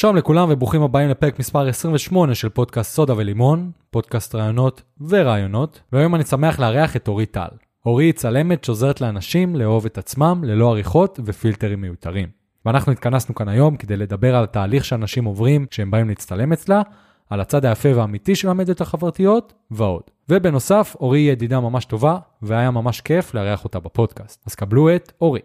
שלום לכולם וברוכים הבאים לפרק מספר 28 של פודקאסט סודה ולימון, פודקאסט רעיונות ורעיונות, והיום אני שמח לארח את אורי טל. אורי היא צלמת שעוזרת לאנשים לאהוב את עצמם ללא עריכות ופילטרים מיותרים. ואנחנו התכנסנו כאן היום כדי לדבר על התהליך שאנשים עוברים כשהם באים להצטלם אצלה, על הצד היפה והאמיתי של המדיות החברתיות ועוד. ובנוסף, אורי היא ידידה ממש טובה, והיה ממש כיף לארח אותה בפודקאסט. אז קבלו את אורי.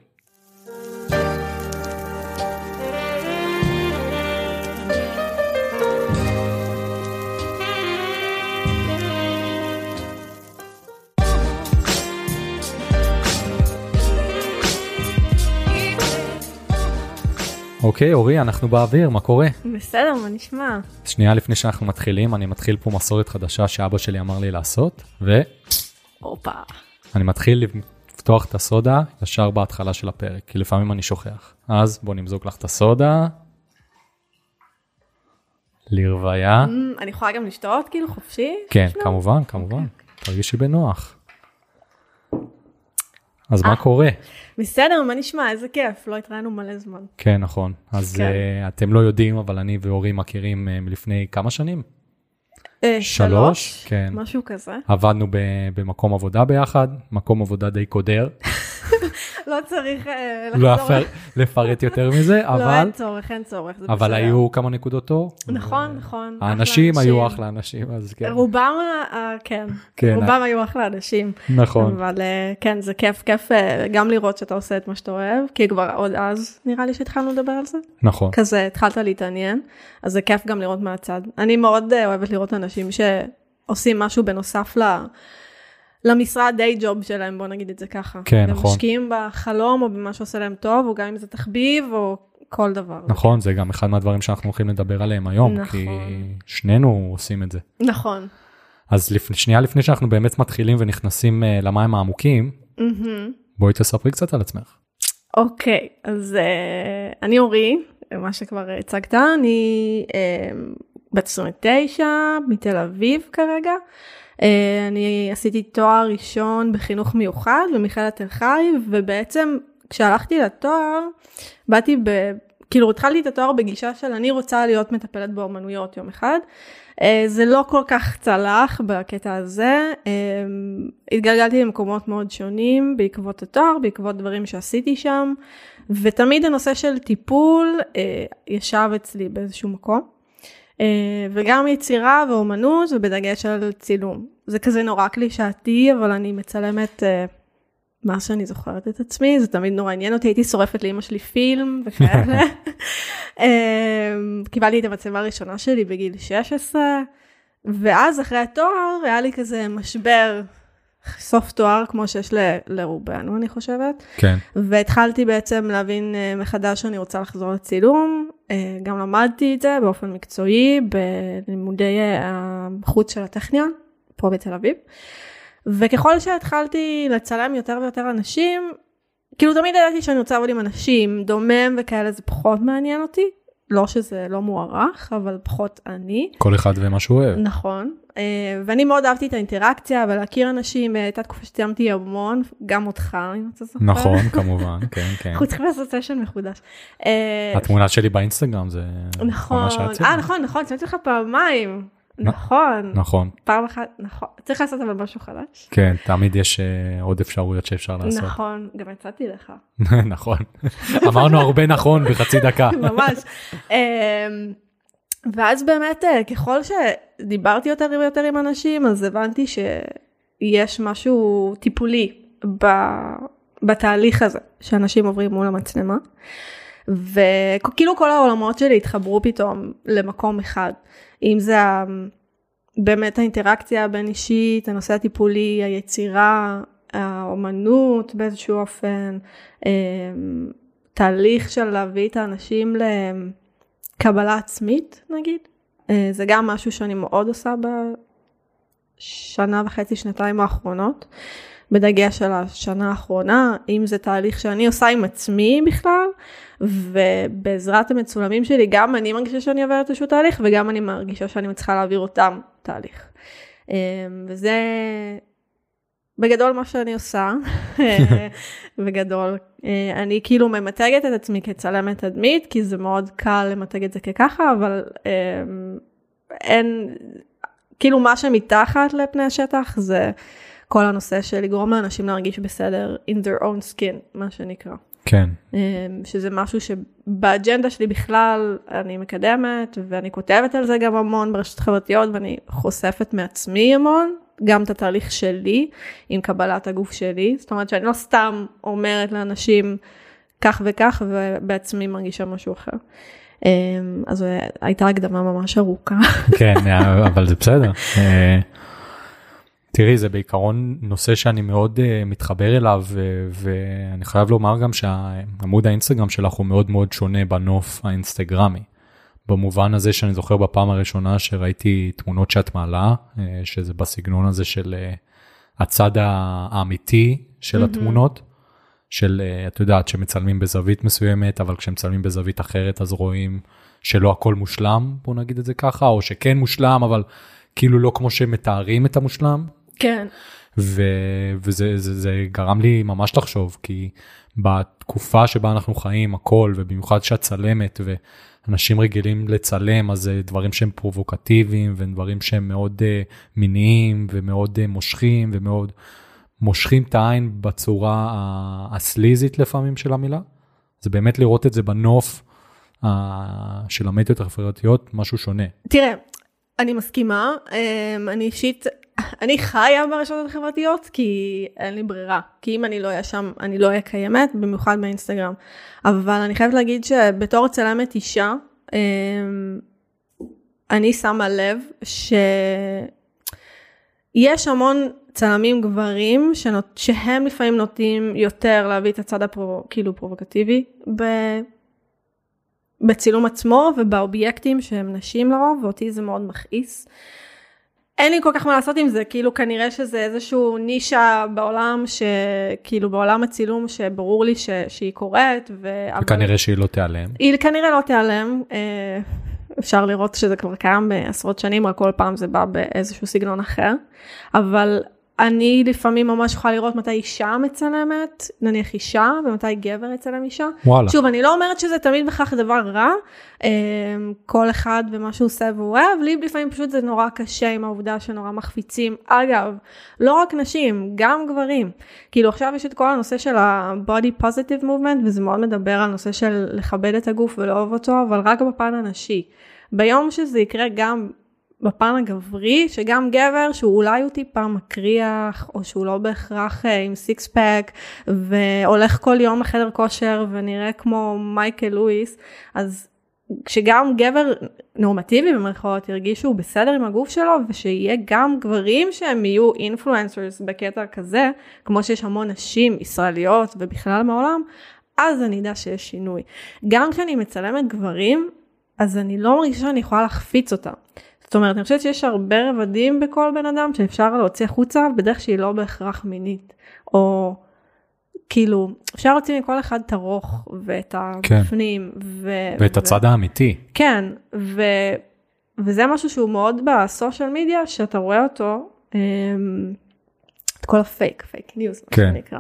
אוקיי, אורי, אנחנו באוויר, מה קורה? בסדר, מה נשמע? שנייה לפני שאנחנו מתחילים, אני מתחיל פה מסורת חדשה שאבא שלי אמר לי לעשות, ואני הופה. מתחיל לפתוח את הסודה ישר בהתחלה של הפרק, כי לפעמים אני שוכח. אז בוא נמזוג לך את הסודה. לרוויה. Mm, אני יכולה גם לשתות כאילו חופשי? כן? כמובן, כמובן. תרגישי בנוח. אז אה. מה קורה? בסדר, מה נשמע? איזה כיף, לא התראינו מלא זמן. כן, נכון. אז כן. אה, אתם לא יודעים, אבל אני ואורי מכירים אה, מלפני כמה שנים? אה, שלוש? כן. משהו כזה. עבדנו במקום עבודה ביחד, מקום עבודה די קודר, לא צריך אה, לא לחזור. אפר לפרט יותר מזה, לא, אבל, אין צורך, אין צורך, אבל. היו כמה נקודות אור. נכון, נכון. האנשים היו. אחלה אנשים, אז כן. רובם, אה, כן, כן, רובם היו אחלה אנשים. נכון, אבל אה, כן, זה כיף, כיף אה, גם לראות שאתה עושה את מה שאתה אוהב, כי כבר עוד אז נראה לי שהתחלנו לדבר על זה. נכון. כזה התחלת להתעניין, אז זה כיף גם לראות מהצד. אני מאוד אה, אוהבת לראות אנשים שעושים משהו בנוסף ל... למשרד דיי ג'וב שלהם, בוא נגיד את זה ככה. כן, נכון. ומשקיעים בחלום או במה שעושה להם טוב, או גם אם זה תחביב או כל דבר. נכון, זה גם אחד מהדברים שאנחנו הולכים לדבר עליהם היום, נכון. כי שנינו עושים את זה. נכון. אז לפ... שנייה לפני שאנחנו באמת מתחילים ונכנסים אה, למים העמוקים, מהמם. בואי תספרי קצת על עצמך. אוקיי, אז אה, אני אורי, מה שכבר הצגת, אני אה, בת 29, מתל אביב כרגע. אה, אני עשיתי תואר ראשון בחינוך מיוחד במכללת תל חי, ובעצם כשהלכתי לתואר, באתי ב... כאילו התחלתי את התואר בגישה של אני רוצה להיות מטפלת באומנויות יום אחד. אה, זה לא כל כך צלח בקטע הזה, אה, התגלגלתי למקומות מאוד שונים בעקבות התואר, בעקבות דברים שעשיתי שם, ותמיד הנושא של טיפול ישב אצלי באיזשהו מקום. אה, וגם יצירה ואומנות ובדגש על צילום. זה כזה נורא קלישאתי, אבל אני מצלמת אה, מה שאני זוכרת את עצמי, זה תמיד נורא עניין אותי, הייתי שורפת לאמא שלי פילם וכאלה. אה, קיבלתי את המצלמה הראשונה שלי בגיל 16, ואז אחרי התואר היה לי כזה משבר, סוף תואר כמו שיש ל- לרובנו אני חושבת. כן, והתחלתי בעצם להבין אה, מחדש שאני רוצה לחזור לצילום. אה, גם למדתי את זה באופן מקצועי בלימודי אה, החוץ של הטכניון, פה בתל אביב. וככל שהתחלתי לצלם יותר ויותר אנשים, כאילו תמיד ידעתי שאני רוצה לעבוד עם אנשים, דומם וכאלה זה פחות מעניין אותי. לא שזה לא מוערך, אבל פחות אני. כל אחד ומה שהוא אוהב. נכון, ואני מאוד אהבתי את האינטראקציה ולהכיר אנשים, אה, הייתה תקופה שציימתי המון, גם אותך, אם אתה זוכר. נכון, כמובן, כן, כן. אנחנו צריכים לעשות סשן מחודש. אה, התמונה שלי באינסטגרם זה נכון. אה נכון, נכון, ציימתי לך פעמיים. נכון, נכון, פעם אחת, נכון. צריך לעשות אבל משהו חדש. כן, תמיד יש אה, עוד אפשרויות שאפשר לעשות. נכון, גם הצעתי לך. נכון. אמרנו הרבה נכון בחצי דקה. ממש. ואז באמת, אה, ככל שדיברתי יותר ויותר עם אנשים, אז הבנתי שיש משהו טיפולי ב- בתהליך הזה שאנשים עוברים מול המצלמה. וכאילו כל העולמות שלי התחברו פתאום למקום אחד. אם זה באמת האינטראקציה הבין אישית, הנושא הטיפולי, היצירה, האומנות באיזשהו אופן, אמ, תהליך של להביא את האנשים לקבלה עצמית נגיד. אה, זה גם משהו שאני מאוד עושה בשנה וחצי, שנתיים האחרונות. בדגש על השנה האחרונה, אם זה תהליך שאני עושה עם עצמי בכלל, ובעזרת המצולמים שלי, גם אני מרגישה שאני עוברת איזשהו תהליך, וגם אני מרגישה שאני מצליחה להעביר אותם תהליך. אמ, וזה בגדול מה שאני עושה, בגדול, אה, אני כאילו ממתגת את עצמי כצלמת תדמית, כי זה מאוד קל למתג את זה כככה, אבל אה, אין, כאילו מה שמתחת לפני השטח זה כל הנושא של לגרום לאנשים להרגיש בסדר in their own skin, מה שנקרא. כן. שזה משהו שבאג'נדה שלי בכלל אני מקדמת, ואני כותבת על זה גם המון ברשתות חברתיות, ואני חושפת מעצמי המון, גם את התהליך שלי עם קבלת הגוף שלי, זאת אומרת שאני לא סתם אומרת לאנשים כך וכך ובעצמי מרגישה משהו אחר. אז הייתה הקדמה ממש ארוכה. כן, אבל זה בסדר. אה, תראי, זה בעיקרון נושא שאני מאוד uh, מתחבר אליו, ואני חייב לומר גם שעמוד האינסטגרם שלך הוא מאוד מאוד שונה בנוף האינסטגרמי. במובן הזה שאני זוכר בפעם הראשונה שראיתי תמונות שאת מעלה, uh, שזה בסגנון הזה של uh, הצד האמיתי של mm-hmm. התמונות, של, uh, את יודעת, שמצלמים בזווית מסוימת, אבל כשמצלמים בזווית אחרת אז רואים שלא הכל מושלם, בוא נגיד את זה ככה, או שכן מושלם, אבל כאילו לא כמו שמתארים את המושלם. כן. ו- וזה זה, זה גרם לי ממש לחשוב, כי בתקופה שבה אנחנו חיים, הכל, ובמיוחד שאת צלמת, ואנשים רגילים לצלם, אז זה דברים שהם פרובוקטיביים, ודברים שהם מאוד uh, מיניים, ומאוד uh, מושכים, ומאוד מושכים את העין בצורה הסליזית לפעמים של המילה. זה באמת לראות את זה בנוף uh, של המדיות החברתיות, משהו שונה. תראה, אני מסכימה, אמ, אני אישית, אני חיה ברשתות החברתיות כי אין לי ברירה, כי אם אני לא אהיה שם, אני לא אהיה קיימת, במיוחד באינסטגרם. אבל אני חייבת להגיד שבתור צלמת אישה, אמ, אני שמה לב שיש המון צלמים גברים שנות, שהם לפעמים נוטים יותר להביא את הצד הפרו, כאילו פרובוקטיבי בצילום עצמו ובאובייקטים שהם נשים לרוב, ואותי זה מאוד מכעיס. אין לי כל כך מה לעשות עם זה, כאילו כנראה שזה איזשהו נישה בעולם, שכאילו בעולם הצילום שברור לי ש... שהיא קורית. ו... וכנראה שהיא לא תיעלם. היא כנראה לא תיעלם, אה, אפשר לראות שזה כבר קיים בעשרות שנים, רק כל פעם זה בא באיזשהו סגנון אחר, אבל אני לפעמים ממש יכולה לראות מתי אישה מצלמת, נניח אישה, ומתי גבר יצלם אישה. וואלה. שוב, אני לא אומרת שזה תמיד בכך דבר רע, אמ, כל אחד ומה שהוא עושה והוא אוהב, לי לפעמים פשוט זה נורא קשה עם העובדה שנורא מחפיצים. אגב, לא רק נשים, גם גברים. כאילו עכשיו יש את כל הנושא של ה-body positive movement, וזה מאוד מדבר על נושא של לכבד את הגוף ולאהוב אותו, אבל רק בפן הנשי. ביום שזה יקרה גם בפן הגברי, שגם גבר שהוא אולי הוא טיפה מקריח, או שהוא לא בהכרח אה, עם סיקס פק, והולך כל יום לחדר כושר ונראה כמו מייקל לואיס, אז כשגם גבר נורמטיבי במרכאות ירגיש שהוא בסדר עם הגוף שלו, ושיהיה גם גברים שהם יהיו אינפלואנסרס בקטע כזה, כמו שיש המון נשים ישראליות ובכלל מעולם, אז אני אדע שיש שינוי. גם כשאני מצלמת גברים, אז אני לא מרגישה שאני יכולה להחפיץ אותם. זאת אומרת, אני חושבת שיש הרבה רבדים בכל בן אדם שאפשר להוציא החוצה בדרך שהיא לא בהכרח מינית. או כאילו, אפשר להוציא מכל אחד את הרוך ואת כן. הבפנים. כן. ו- ואת ו- הצד האמיתי. כן, ו- וזה משהו שהוא מאוד ב social media, שאתה רואה אותו, אמ, את כל הפייק, פייק ניוז, כן. מה שנקרא.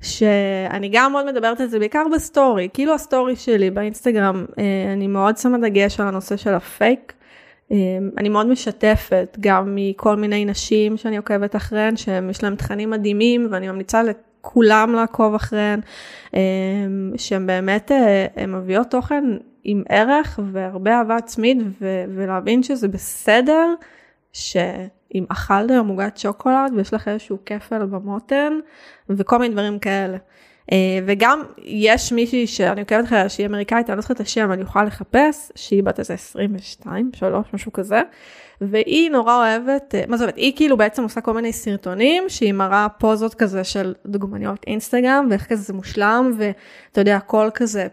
שאני גם מאוד מדברת על זה בעיקר בסטורי, כאילו הסטורי שלי באינסטגרם, אה, אני מאוד שמה דגש על הנושא של הפייק. אמ, אני מאוד משתפת גם מכל מיני נשים שאני עוקבת אחריהן, שיש להן תכנים מדהימים ואני ממליצה לכולם לעקוב אחריהן, אמ, שהן באמת אה, מביאות תוכן עם ערך והרבה אהבה עצמית ו- ולהבין שזה בסדר שאם אכלת היום עוגת שוקולד ויש לך איזשהו כפל במותן וכל מיני דברים כאלה. אה, וגם יש מישהי שאני עוקבת אחריה שהיא אמריקאית, אני לא זוכרת את השם, אני אוכל לחפש, שהיא בת איזה 22, 3, משהו כזה, והיא נורא אוהבת, אה, מה זאת אומרת, היא כאילו בעצם עושה כל מיני סרטונים, שהיא מראה פוזות כזה של דוגמניות אינסטגרם, ואיך כזה זה מושלם, ואתה יודע, הכל כזה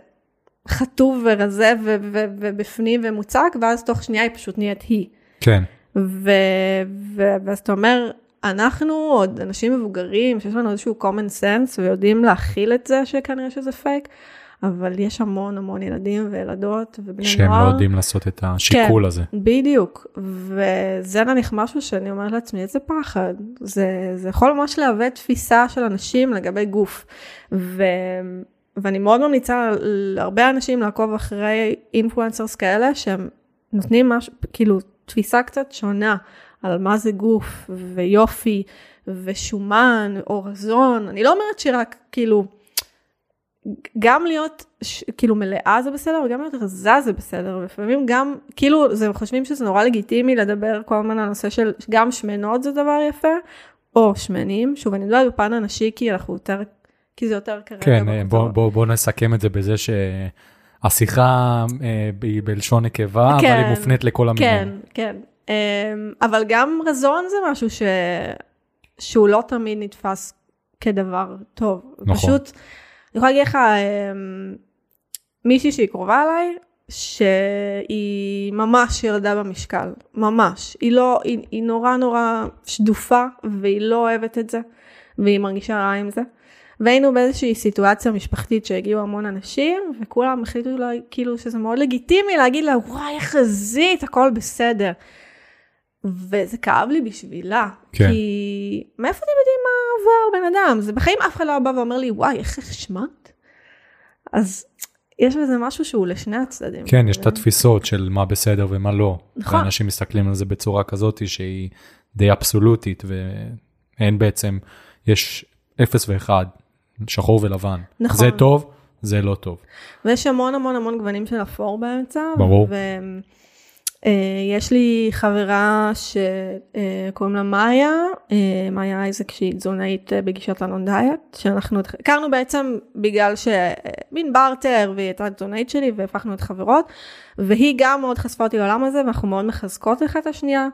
חטוב ורזה ו- ו- ובפנים ומוצק, ואז תוך שנייה היא פשוט נהיית היא. כן. ו- ו- ואז אתה אומר, אנחנו עוד אנשים מבוגרים שיש לנו איזשהו common sense ויודעים להכיל את זה שכנראה שזה פייק, אבל יש המון המון ילדים וילדות ובני שהם נוער. לא יודעים לעשות את השיקול כן. הזה. בדיוק, וזה נניח משהו שאני אומרת לעצמי, איזה פחד. זה, זה יכול ממש להווה תפיסה של אנשים לגבי גוף. ו, ואני מאוד ממליצה להרבה אנשים לעקוב אחרי אינפלואנסרס כאלה, שהם נותנים משהו, כאילו, תפיסה קצת שונה על מה זה גוף ויופי ושומן או רזון. אני לא אומרת שרק, כאילו, גם להיות ש, כאילו מלאה זה בסדר וגם להיות רזה זה בסדר ולפעמים גם כאילו זה חושבים שזה נורא לגיטימי לדבר כל הזמן על הנושא של גם שמנות זה דבר יפה או שמנים שוב אני מדברת בפן הנשי כי אנחנו יותר כי זה יותר כרגע. כן, בוא. בוא, בוא נסכם את זה בזה שהשיחה אה, היא בלשון נקבה, כן, אבל היא מופנית לכל המינים. כן כן אבל גם רזון זה משהו ש... שהוא לא תמיד נתפס כדבר טוב. נכון. פשוט אני יכולה להגיד לך אמ, מישהי שהיא קרובה אליי שהיא ממש ירדה במשקל ממש היא לא היא, היא נורא נורא שדופה והיא לא אוהבת את זה והיא מרגישה רע עם זה. והיינו באיזושהי סיטואציה משפחתית שהגיעו המון אנשים וכולם החליטו לה, כאילו שזה מאוד לגיטימי להגיד לה וואי איך רזית הכל בסדר. וזה כאב לי בשבילה כן. כי מאיפה אתם יודעים מה עובר בן אדם זה בחיים אף אחד לא בא ואומר לי וואי איך החשמנת. אז יש בזה משהו שהוא לשני הצדדים. כן, יש את התפיסות של מה בסדר ומה לא. נכון. ואנשים מסתכלים על זה בצורה כזאת שהיא די אבסולוטית, ואין בעצם, יש אפס ואחד, שחור ולבן. נכון. זה טוב, זה לא טוב. ויש המון המון המון גוונים של אפור באמצע. ברור. ויש לי חברה שקוראים לה מאיה, אה, מאיה אייזק שהיא תזונאית אה, בגישת אלון דיאט, שאנחנו הכרנו בעצם בגלל שמין בארטר והיא הייתה תזונאית שלי והפכנו להיות חברות, והיא גם מאוד חשפה אותי לעולם הזה ואנחנו מאוד מחזקות אחת את השנייה,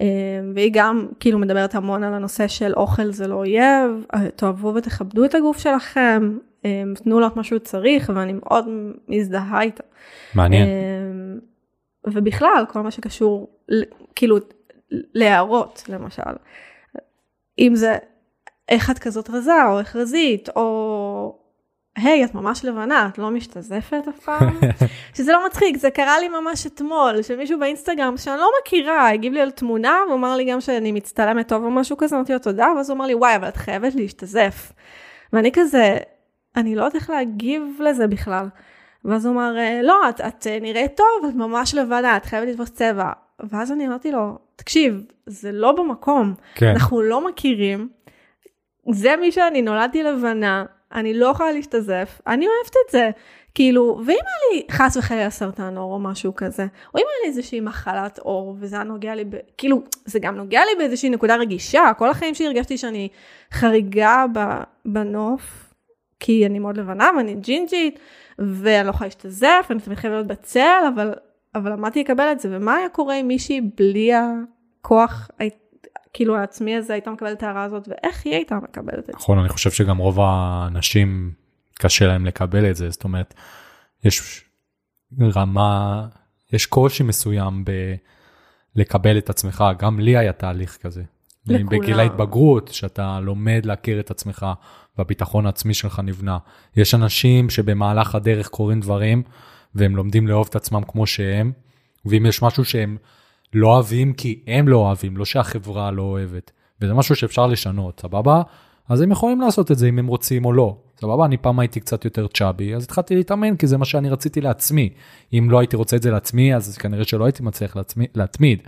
אה, והיא גם כאילו מדברת המון על הנושא של אוכל זה לא אויב, תאהבו ותכבדו את הגוף שלכם, תנו לו את מה שהוא צריך ואני מאוד מזדהה איתה. מעניין. ובכלל, כל מה שקשור, כאילו, להערות, למשל. אם זה, איך את כזאת רזה, או איך רזית, או, היי, את ממש לבנה, את לא משתזפת אף פעם? שזה לא מצחיק, זה קרה לי ממש אתמול, שמישהו באינסטגרם, שאני לא מכירה, הגיב לי על תמונה, והוא אמר לי גם שאני מצטלמת טוב או משהו כזה, אמרתי לו תודה, ואז הוא אמר לי, וואי, אבל את חייבת להשתזף. ואני כזה, אני לא יודעת איך להגיב לזה בכלל. ואז הוא אמר, "אה, לא, את, את אה, נראית טוב, את ממש לבנה, את חייבת לתפוס צבע. ואז אני אמרתי לו, תקשיב, זה לא במקום, כן, אנחנו לא מכירים, זה מי שאני, נולדתי לבנה, אני לא יכולה להשתזף, אני אוהבת את זה. כאילו, ואם היה לי חס וחלילה סרטן עור או משהו כזה, או אם היה לי איזושהי מחלת עור, וזה היה נוגע לי, ב... כאילו, זה גם נוגע לי באיזושהי נקודה רגישה, כל החיים שלי הרגשתי שאני חריגה. בנוף, כי אני מאוד לבנה ואני ג'ינג'ית, ואני לא יכולה להשתזף, אני תמיד חייבת להיות בצל, אבל, אבל למדתי לקבל את זה, ומה היה קורה עם מישהי בלי הכוח, כאילו העצמי הזה, הייתה מקבלת את ההערה הזאת, ואיך היא הייתה מקבלת את זה? נכון, אני חושב שגם רוב האנשים קשה להם לקבל את זה, זאת אומרת, יש רמה, יש קושי מסוים ב... לקבל את עצמך, גם לי היה תהליך כזה. לכולם. בגיל ההתבגרות, שאתה לומד להכיר את עצמך והביטחון העצמי שלך נבנה. יש אנשים שבמהלך הדרך קורים דברים והם לומדים לאהוב את עצמם כמו שהם, ואם יש משהו שהם לא אוהבים כי הם לא אוהבים, לא שהחברה לא אוהבת, וזה משהו שאפשר לשנות, סבבה? אז הם יכולים לעשות את זה אם הם רוצים או לא. סבבה, אני פעם הייתי קצת יותר צ'אבי, אז התחלתי להתאמן כי זה מה שאני רציתי לעצמי. אם לא הייתי רוצה את זה לעצמי, אז כנראה שלא הייתי מצליח לעצמי, להתמיד.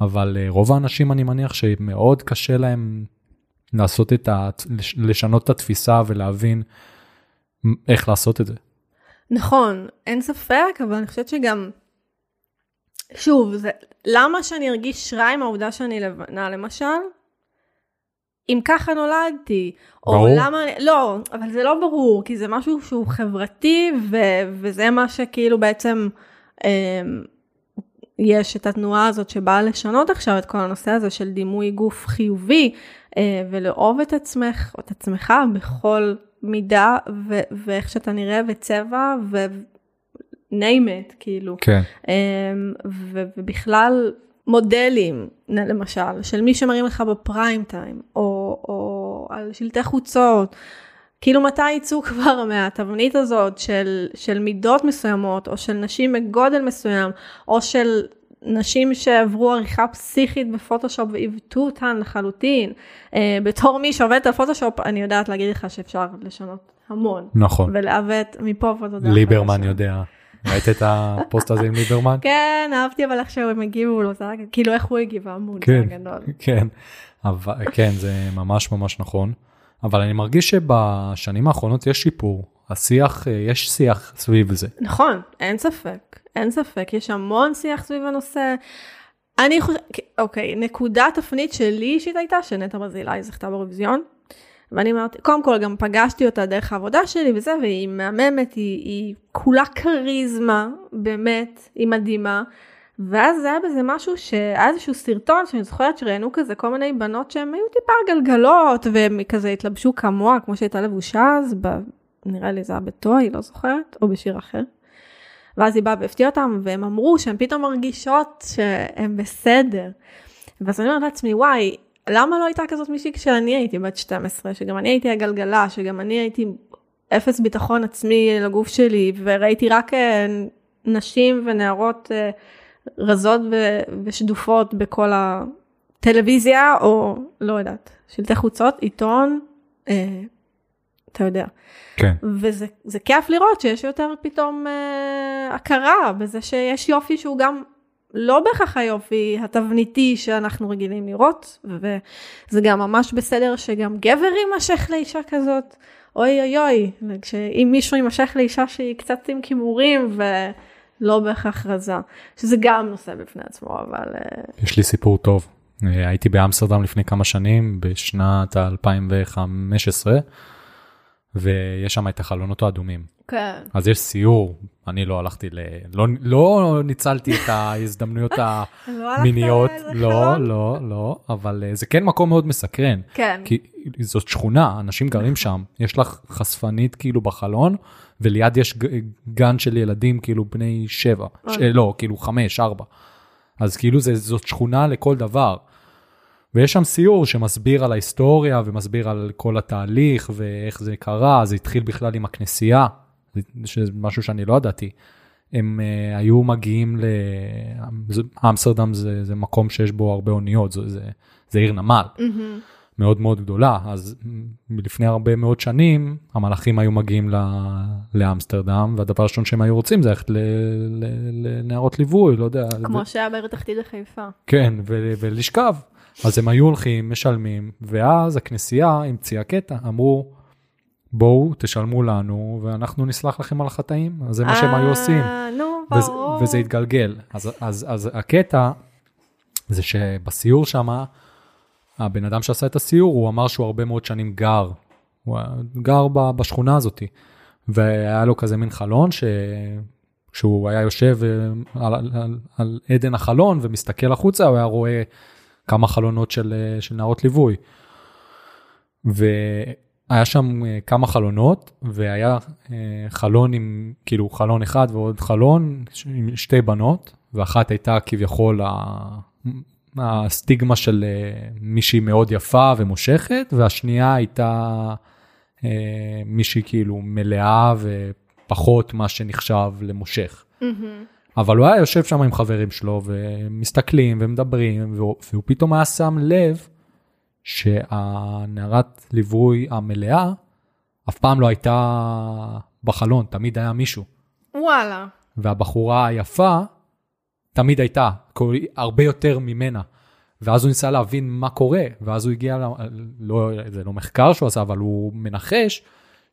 אבל אה, רוב האנשים אני מניח שמאוד קשה להם לעשות את ה... לש- לשנות את התפיסה ולהבין איך לעשות את זה. נכון, אין ספק, אבל אני חושבת שגם, שוב, זה, למה שאני ארגיש רע עם העובדה שאני לבנה, למשל? אם ככה נולדתי, או ברור. למה, לא, אבל זה לא ברור, כי זה משהו שהוא חברתי, ו, וזה מה שכאילו בעצם, אה, יש את התנועה הזאת שבאה לשנות עכשיו את כל הנושא הזה של דימוי גוף חיובי, אה, ולאהוב את עצמך, או את עצמך בכל מידה, ו- ואיך שאתה נראה, וצבע, ו- name it, כאילו. כן, ו- ובכלל מודלים, למשל, של מי שמראים לך בפריים טיים, או, או על שלטי חוצות, כאילו מתי יצאו כבר מהתבנית הזאת של, של מידות מסוימות, או של נשים בגודל מסוים, או של נשים שעברו עריכה פסיכית בפוטושופ ועיוותו אותן לחלוטין. Uh, בתור מי שעובדת על פוטושופ, אני יודעת להגיד לך שאפשר לשנות המון. נכון. ולעוות מפה ותודה. ליברמן יודע. ראית את הפוסט הזה עם ליברמן? כן, אהבתי אבל איך שהם הגיבו לו, כאילו איך הוא הגיב, עמוד, כן, גדול. כן, אבל, כן, זה ממש ממש נכון. אבל אני מרגיש שבשנים האחרונות יש שיפור. השיח, יש שיח סביב זה. נכון, אין ספק, אין ספק, יש המון שיח סביב הנושא. אני חושבת, אוקיי, נקודת תפנית שלי אישית הייתה שנטע ברזילי זכתה באירוויזיון. ואני אמרתי, קודם כל גם פגשתי אותה דרך העבודה שלי וזה, והיא מהממת, היא, היא כולה כריזמה, באמת, היא מדהימה. ואז היה בזה משהו שהיה איזשהו סרטון שאני זוכרת שראיינו כזה כל מיני בנות שהן היו טיפה גלגלות והם כזה התלבשו כמוה כמו שהייתה לבושה אז ב... נראה לי זה היה בטוי לא זוכרת או בשיר אחר. ואז היא באה והפתיעה אותם והם אמרו שהן פתאום מרגישות שהן בסדר. ואז אני אומרת לעצמי וואי למה לא הייתה כזאת מישהי כשאני הייתי בת 12 שגם אני הייתי הגלגלה שגם אני הייתי אפס ביטחון עצמי לגוף שלי וראיתי רק אה, נשים ונערות אה, רזות ו- ושדופות בכל הטלוויזיה, או לא יודעת, שלטי חוצות, עיתון, אה, אתה יודע. כן. וזה כיף לראות שיש יותר פתאום אה, הכרה בזה שיש יופי שהוא גם לא בהכרח היופי התבניתי שאנחנו רגילים לראות, וזה גם ממש בסדר שגם גבר יימשך לאישה כזאת. אוי אוי אוי, אם מישהו יימשך לאישה שהיא קצת עם כימורים ו... לא בהכרח רזה, שזה גם נושא בפני עצמו, אבל... אה, יש לי סיפור טוב. אה, הייתי באמסטרדם לפני כמה שנים, בשנת 2015, ויש שם את החלונות האדומים. כן. אז יש סיור, אני לא הלכתי ל... לא, לא ניצלתי את ההזדמנויות המיניות, לא, לא, לא, אבל אה, זה כן מקום מאוד מסקרן. כן. כי זאת שכונה, אנשים גרים שם, יש לך חשפנית כאילו בחלון, וליד יש גן של ילדים כאילו בני שבע, ש... לא, כאילו חמש, ארבע. אז כאילו זה, זאת שכונה לכל דבר. ויש שם סיור שמסביר על ההיסטוריה ומסביר על כל התהליך ואיך זה קרה, זה התחיל בכלל עם הכנסייה, שזה משהו שאני לא ידעתי. הם uh, היו מגיעים לאמסטרדם זה, זה מקום שיש בו הרבה אוניות, זה, זה, זה עיר נמל. Mm-hmm. מאוד מאוד גדולה, אז לפני הרבה מאוד שנים המלאכים היו מגיעים לאמסטרדם, והדבר הראשון שהם היו רוצים זה ללכת לנערות ליווי, לא יודע. כמו ו... שהיה בעיר התחתית לחיפה. כן, ו- ולשכב. אז הם היו הולכים, משלמים, ואז הכנסייה המציאה קטע, אמרו, בואו תשלמו לנו ואנחנו נסלח לכם על החטאים, אז זה מה שהם היו עושים. אה, נו, ברור. וזה התגלגל. אז, אז, אז הקטע זה שבסיור שמה, הבן אדם שעשה את הסיור, הוא אמר שהוא הרבה מאוד שנים גר, הוא גר בשכונה הזאת, והיה לו כזה מין חלון, ש... כשהוא היה יושב אה, על, על, על עדן החלון ומסתכל החוצה, הוא היה רואה כמה חלונות של, אה, של נערות ליווי. והיה שם אה, כמה חלונות, והיה חלון עם, כאילו חלון אחד ועוד חלון עם שתי בנות, ואחת הייתה כביכול הסטיגמה של אה, מישהי מאוד יפה ומושכת, והשנייה הייתה אה, מישהי כאילו מלאה ופחות מה שנחשב למושך. Mm-hmm. אבל הוא היה יושב שם עם חברים שלו ומסתכלים ומדברים, והוא, והוא פתאום היה שם לב שהנערת ליווי המלאה אף פעם לא הייתה בחלון, תמיד היה מישהו. וואלה. והבחורה היפה תמיד הייתה, הרבה יותר ממנה. ואז הוא ניסה להבין מה קורה, ואז הוא הגיע, לא, זה לא מחקר שהוא עשה, אבל הוא מנחש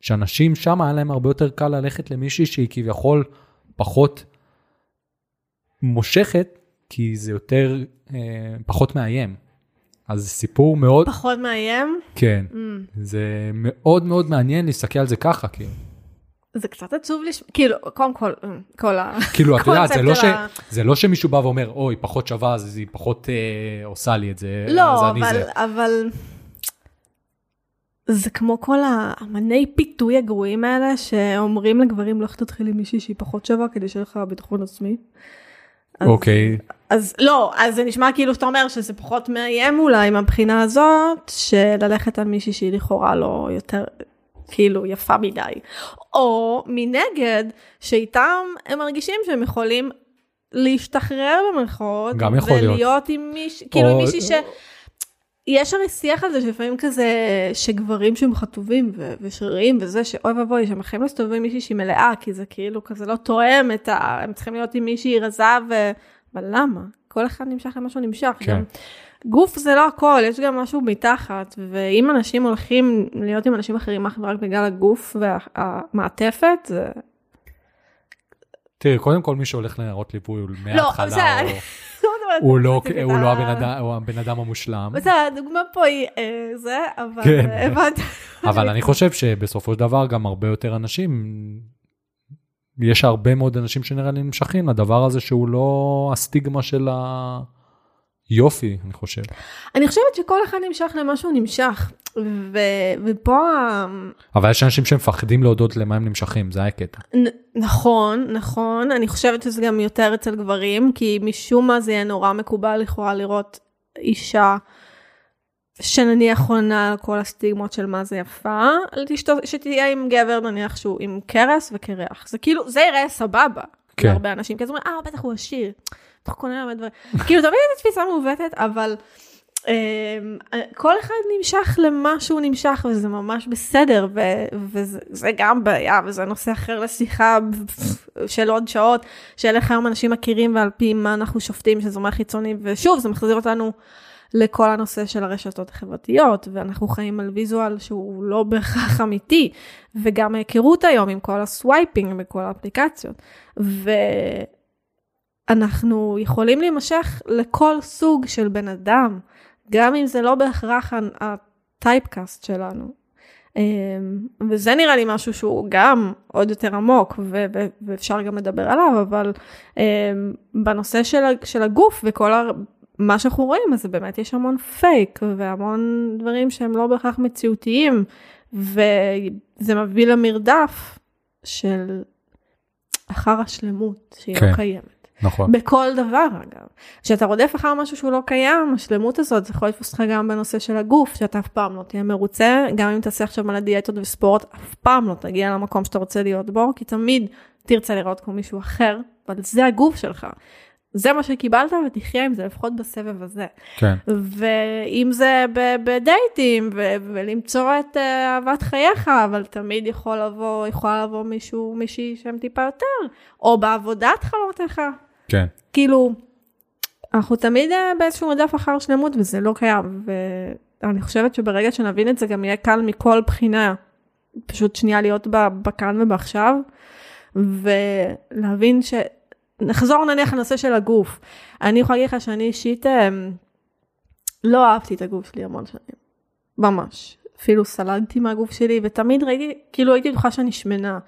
שאנשים שם היה להם הרבה יותר קל ללכת למישהי שהיא כביכול פחות מושכת, כי זה יותר, אה, פחות מאיים. אז זה סיפור מאוד... פחות מאיים? כן. Mm. זה מאוד מאוד מעניין להסתכל על זה ככה, כאילו. זה קצת עצוב לשמוע, כאילו, קודם כל, אה, כל ה... כאילו, את יודעת, זה, לא ש... זה לא שמישהו בא ואומר, אוי, פחות שווה, אז היא פחות אה, עושה לי את זה, לא, אבל, זה. אבל... זה כמו כל האמני פיתוי הגרועים האלה, שאומרים לגברים, לך תתחיל עם מישהי שהיא פחות שווה, כדי שיהיה לך ביטחון עצמי. אוקיי. אז לא, אז זה נשמע כאילו שאתה אומר שזה פחות מאיים אולי מהבחינה הזאת, של ללכת על מישהי שהיא לכאורה לא יותר, כאילו יפה מדי. או מנגד, שאיתם הם מרגישים שהם יכולים להשתחרר במרכאות, גם יכול להיות. ולהיות עם מישהי, כאילו עם או- מישהי ש... יש הרי שיח על זה שלפעמים כזה, שגברים שהם חטובים ו- ושרירים וזה, שאוי ואבוי, שהם יכולים להסתובב עם מישהי שהיא מלאה, כי זה כאילו כזה לא תואם את ה... הם צריכים להיות עם מישהי רזה ו... אבל למה? כל אחד נמשך למה שהוא נמשך. כן. גם גוף זה לא הכל, יש גם משהו מתחת, ואם אנשים הולכים להיות עם אנשים אחרים אך ורק בגלל הגוף והמעטפת, זה... תראי, קודם כל מי שהולך לנערות ליווי הוא מההתחלה, בסדר, הוא- אני לא הוא לא- על לא ה- הבן אדם- המושלם. בסדר, הדוגמה פה היא אה, זה, אבל כן. אה, הבנת. אבל אני חושב שבסופו של דבר גם הרבה יותר אנשים, יש הרבה מאוד אנשים שנראה לי נמשכים לדבר הזה שהוא לא הסטיגמה של היופי, אני חושב. אני חושבת שכל אחד נמשך למה שהוא נמשך, ו- ופה, אבל יש אנשים שמפחדים להודות למה הם נמשכים, זה הקטע. נ- נכון, נכון, אני חושבת שזה גם יותר אצל גברים, כי משום מה זה יהיה נורא מקובל לכאורה לראות אישה שנניח עונה על כל הסטיגמות של מה זה יפה, שתהיה עם גבר נניח שהוא עם קרס וקרח, זה כאילו, זה יראה סבבה. כן. להרבה אנשים, אז אומרים, אה, בטח הוא עשיר, הוא קונה הרבה דברים. כאילו, תמיד זו תפיסה מעוותת, אבל אמ, כל אחד נמשך למה שהוא נמשך, וזה ממש בסדר, ו- וזה זה גם בעיה, וזה נושא אחר לשיחה של עוד שעות, של איך היום אנשים מכירים ועל פי מה אנחנו שופטים, שזה אומר חיצוני, ושוב, זה מחזיר אותנו לכל הנושא של הרשתות החברתיות, ואנחנו חיים על ויזואל שהוא לא בהכרח אמיתי, וגם ההיכרות היום עם כל ה swiping וכל האפליקציות. ואנחנו יכולים להימשך לכל סוג של בן אדם, גם אם זה לא בהכרח ה typecast שלנו. אמ, וזה נראה לי משהו שהוא גם עוד יותר עמוק ו- ו- ואפשר גם לדבר עליו, אבל אמ, בנושא של, של הגוף וכל ה- מה שאנחנו רואים, אז באמת יש המון פייק והמון דברים שהם לא בהכרח מציאותיים, וזה מביא למרדף של אחר השלמות שהיא כן. לא קיימת. נכון. בכל דבר אגב. כשאתה רודף אחר משהו שהוא לא קיים, השלמות הזאת, זה יכול לתפוס אותך גם בנושא של הגוף, שאתה אף פעם לא תהיה מרוצה, גם אם תעשה עכשיו מלא דיאטות וספורט, אף פעם לא תגיע למקום שאתה רוצה להיות בו, כי תמיד תרצה לראות כמו מישהו אחר, אבל זה הגוף שלך. זה מה שקיבלת ותחיה עם זה לפחות בסבב הזה. כן. ואם זה בדייטים ו- ולמצוא את אה, אהבת חייך, אבל תמיד יכול לבוא, יכולה לבוא מישהו, מישהי שהם טיפה יותר, או בעבודת חלומותיך. כן. כאילו, אנחנו תמיד אה, באיזשהו רדף אחר שלמות וזה לא קיים, ואני חושבת שברגע שנבין את זה גם יהיה קל מכל בחינה, פשוט שנייה להיות בכאן ובעכשיו, ולהבין ש... נחזור נניח לנושא של הגוף. אני יכולה להגיד לך שאני אישית אה, לא אהבתי את הגוף שלי המון שנים, ממש. אפילו סלדתי מהגוף שלי, ותמיד ראיתי, כאילו הייתי בטוחה שאני שמנה.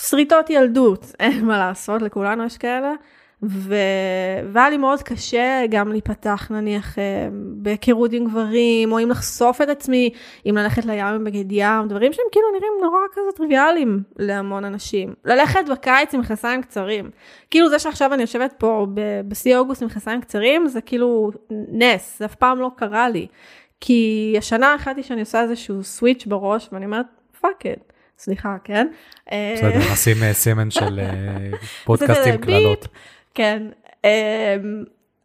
שריטות ילדות, אין מה לעשות, לכולנו יש כאלה. ו... והיה לי מאוד קשה גם להיפתח נניח אה, בהיכרות עם גברים, או אם לחשוף את עצמי, אם ללכת לים עם בגד ים, דברים שהם כאילו נראים נורא כזה טריוויאליים להמון אנשים. ללכת בקיץ עם מכנסיים קצרים. כאילו זה שעכשיו אני יושבת פה ב- בשיא אוגוסט עם מכנסיים קצרים, זה כאילו נס, זה אף פעם לא קרה לי. כי השנה החלטתי שאני עושה איזשהו סוויץ' בראש, ואני אומרת, fuck it. סליחה, כן? אה, בסדר, נשים אה, סימן של אה, פודקאסטים. קללות. כן. Um,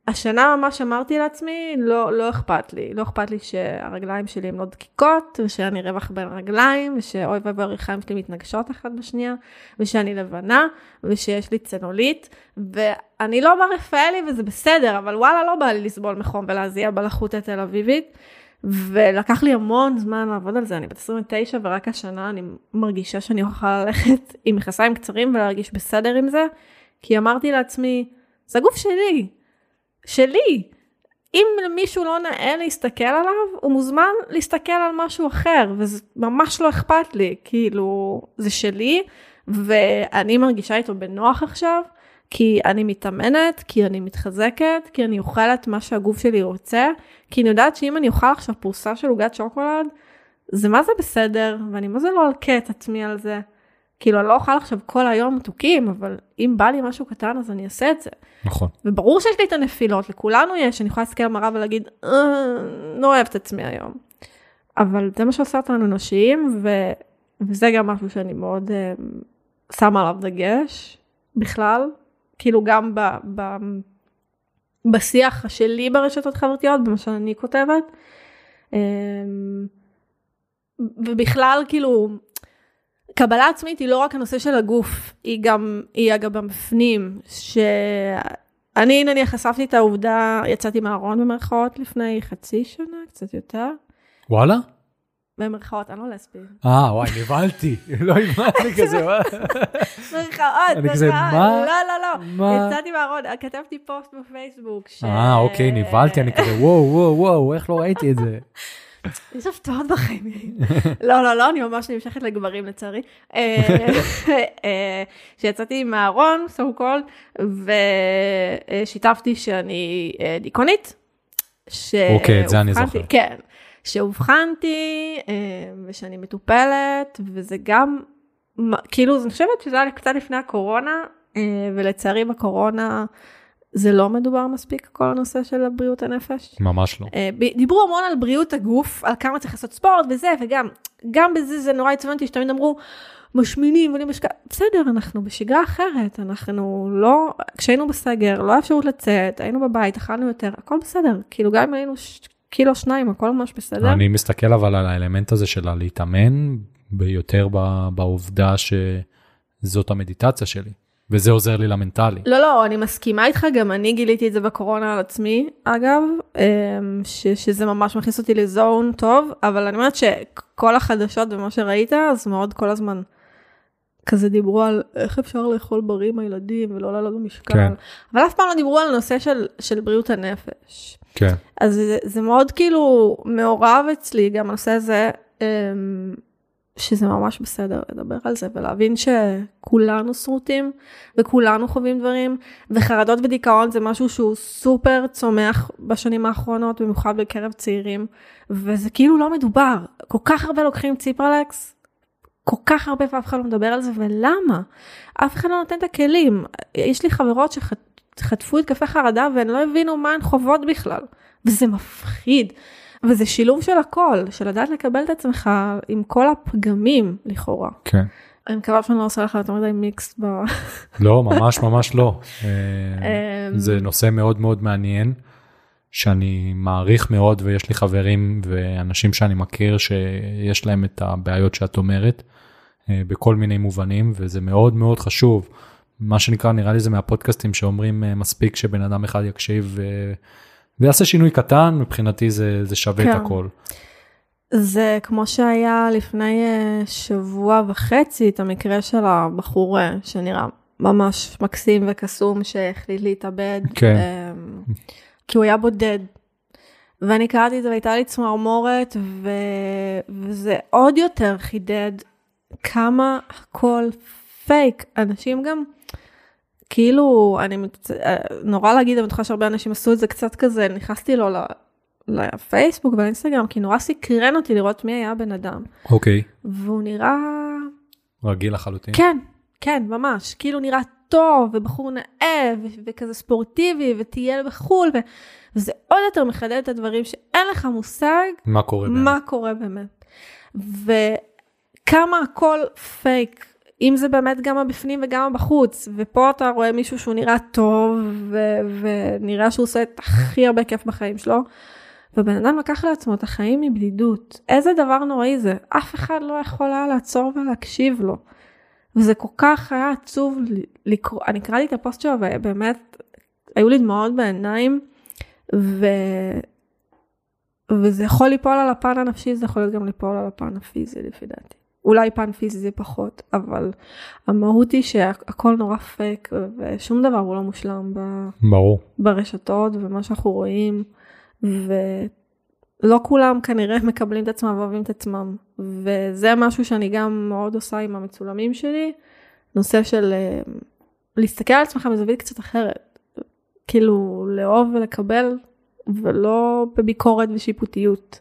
השנה ממש אמרתי לעצמי, לא, לא אכפת לי, לא אכפת לי שהרגליים שלי הן לא דקיקות, ושאין רווח בין רגליים, ושאוי ואבוי הירכיים שלי מתנגשות אחת בשנייה, ושאני לבנה, ושיש לי צנולית, ואני לא בר רפאלי וזה בסדר, אבל וואלה לא בא לי לסבול מחום ולהזיע בלחות התל אביבית. ולקח לי המון זמן לעבוד על זה, אני בת 29 ורק השנה אני מרגישה שאני יכולה ללכת עם מכנסיים קצרים ולהרגיש בסדר עם זה, כי אמרתי לעצמי, זה הגוף שלי, שלי. אם למישהו לא נאה להסתכל עליו, הוא מוזמן להסתכל על משהו אחר, וזה ממש לא אכפת לי, כאילו, זה שלי, ואני מרגישה איתו בנוח עכשיו, כי אני מתאמנת, כי אני מתחזקת, כי אני אוכלת מה שהגוף שלי רוצה, כי אני יודעת שאם אני אוכל עכשיו פרוסה של עוגת שוקולד, זה מה זה בסדר, ואני מה זה לא אלקה את עצמי על זה. כאילו, אני לא אוכל עכשיו כל היום מתוקים, אבל אם בא לי משהו קטן אז אני אעשה את זה. נכון. וברור שיש לי את הנפילות, לכולנו יש, אני יכולה להסתכל במראה ולהגיד, אה, לא אוהבת את עצמי היום. אבל זה מה שעושה אותנו אנושיים, וזה גם משהו שאני מאוד אה, שמה עליו דגש בכלל, כאילו גם ב, ב, בשיח שלי ברשתות חברתיות, במה שאני כותבת. אה, ובכלל כאילו קבלה עצמית היא לא רק הנושא של הגוף, היא גם, היא אגב בפנים, שאני נניח חשפתי את העובדה, יצאתי מהארון במרכאות לפני חצי שנה, קצת יותר. וואלה? במרכאות, אני לא לסבית. אה, וואי, נבהלתי. לא הבנתי כזה, מה? מרכאות, אני כזה, מרכאות. מה? לא, לא, לא. מה? יצאתי מהארון, כתבתי פוסט בפייסבוק. אה, אוקיי, נבהלתי, אני כזה, וואו, וואו, וואו, איך לא ראיתי את זה? יש הפתעות בחיים. לא, לא, לא, אני ממש נמשכת לגברים לצערי. אה, אה, שיצאתי מהארון, so called, ושיתפתי שאני אה, דיכאונית. אוקיי, את זה אני זוכר. כן, שאובחנתי אה, ושאני מטופלת, וזה גם, כאילו, אני חושבת שזה היה קצת לפני הקורונה, אה, ולצערי בקורונה זה לא מדובר מספיק, כל הנושא של בריאות הנפש. ממש לא. אה, דיברו המון על בריאות הגוף, על כמה צריך לעשות ספורט וזה, וגם גם בזה זה נורא עצבן אותי שתמיד אמרו, משמינים ואני משקע, בסדר, אנחנו בשגרה אחרת, אנחנו לא, כשהיינו בסגר, לא היה אפשרות לצאת, היינו בבית, אכלנו יותר, הכל בסדר, כאילו גם אם היינו ש... קילו שניים, הכל ממש בסדר. אני מסתכל אבל על האלמנט הזה של הלהתאמן, ביותר בעובדה שזאת המדיטציה שלי, וזה עוזר לי למנטלי. לא, לא, אני מסכימה איתך, גם אני גיליתי את זה בקורונה על עצמי, אגב, אמ, ש, שזה ממש מכניס אותי לזון טוב, אבל אני אומרת שכל החדשות ומה שראית, אז מאוד כל הזמן כזה דיברו על איך אפשר לאכול בריא עם הילדים ולא לעלות במשקל, כן. אבל אף פעם לא דיברו על הנושא של, של בריאות הנפש. כן. אז זה, זה מאוד כאילו מעורב אצלי גם הנושא הזה, אמ, שזה ממש בסדר לדבר על זה ולהבין שכולנו שרוטים וכולנו חווים דברים וחרדות ודיכאון זה משהו שהוא סופר צומח בשנים האחרונות במיוחד בקרב צעירים וזה כאילו לא מדובר. כל כך הרבה לוקחים ציפרלקס כל כך הרבה ואף אחד לא מדבר על זה ולמה? אף אחד לא נותן את הכלים. יש לי חברות שחטפו התקפי חרדה והן לא הבינו מה הן חוות בכלל וזה מפחיד. וזה שילוב של הכל, של לדעת לקבל את עצמך עם כל הפגמים לכאורה. כן. אני מקווה שאני לא עושה לך יותר מדי מיקס ב... לא, ממש ממש לא. אה, אמ, זה נושא מאוד מאוד מעניין, שאני מעריך מאוד ויש לי חברים ואנשים שאני מכיר שיש להם את הבעיות שאת אומרת, אה, בכל מיני מובנים, וזה מאוד מאוד חשוב. מה שנקרא, נראה לי זה מהפודקאסטים שאומרים אה, מספיק שבן אדם אחד יקשיב ו... ויעשה שינוי קטן, מבחינתי זה, זה שווה כן. את הכל. זה כמו שהיה לפני אה, שבוע וחצי, את המקרה של הבחור אה, שנראה ממש מקסים וקסום שהחליט להתאבד. כן. אמ, כי הוא היה בודד. ואני קראתי את זה והייתה לי צמרמורת, ו... וזה עוד יותר חידד כמה הכל פייק. אנשים גם, כאילו, אני מת... נורא להגיד, אני בטוחה שהרבה אנשים עשו את זה קצת כזה, נכנסתי לו ל... לפייסבוק ולאינסטגרם, כי נורא סקרן אותי לראות מי היה הבן אדם. אוקיי, והוא נראה רגיל לחלוטין. כן, כן, ממש. כאילו נראה טוב, ובחור נאה, ו- וכזה ספורטיבי, וטייל בחו"ל, ו- וזה עוד יותר מחדד את הדברים שאין לך מושג מה קורה באמת? מה קורה באמת. וכמה הכל פייק, אם זה באמת גם הבפנים וגם הבחוץ, ופה אתה רואה מישהו שהוא נראה טוב, ונראה שהוא עושה את הכי הרבה כיף בחיים שלו. ובן אדם לקח לעצמו את החיים מבדידות. איזה דבר נוראי זה. אף אחד לא יכול היה לעצור ולהקשיב לו. וזה כל כך היה עצוב לקרוא, אני קראתי את הפוסט שלו ובאמת היו לי דמעות בעיניים ו... וזה יכול ליפול על הפן הנפשי, זה יכול להיות גם ליפול על הפן הפיזי לפי דעתי. אולי פן פיזי זה פחות, אבל המהות היא שהכל נורא פייק ושום דבר הוא לא מושלם ב... ברור. ברשתות ומה שאנחנו רואים, ולא כולם כנראה מקבלים את עצמם ואוהבים את עצמם, וזה משהו שאני גם מאוד עושה עם המצולמים שלי, נושא של אה, להסתכל על עצמך בזווית קצת אחרת, כאילו לאהוב ולקבל, ולא בביקורת ושיפוטיות.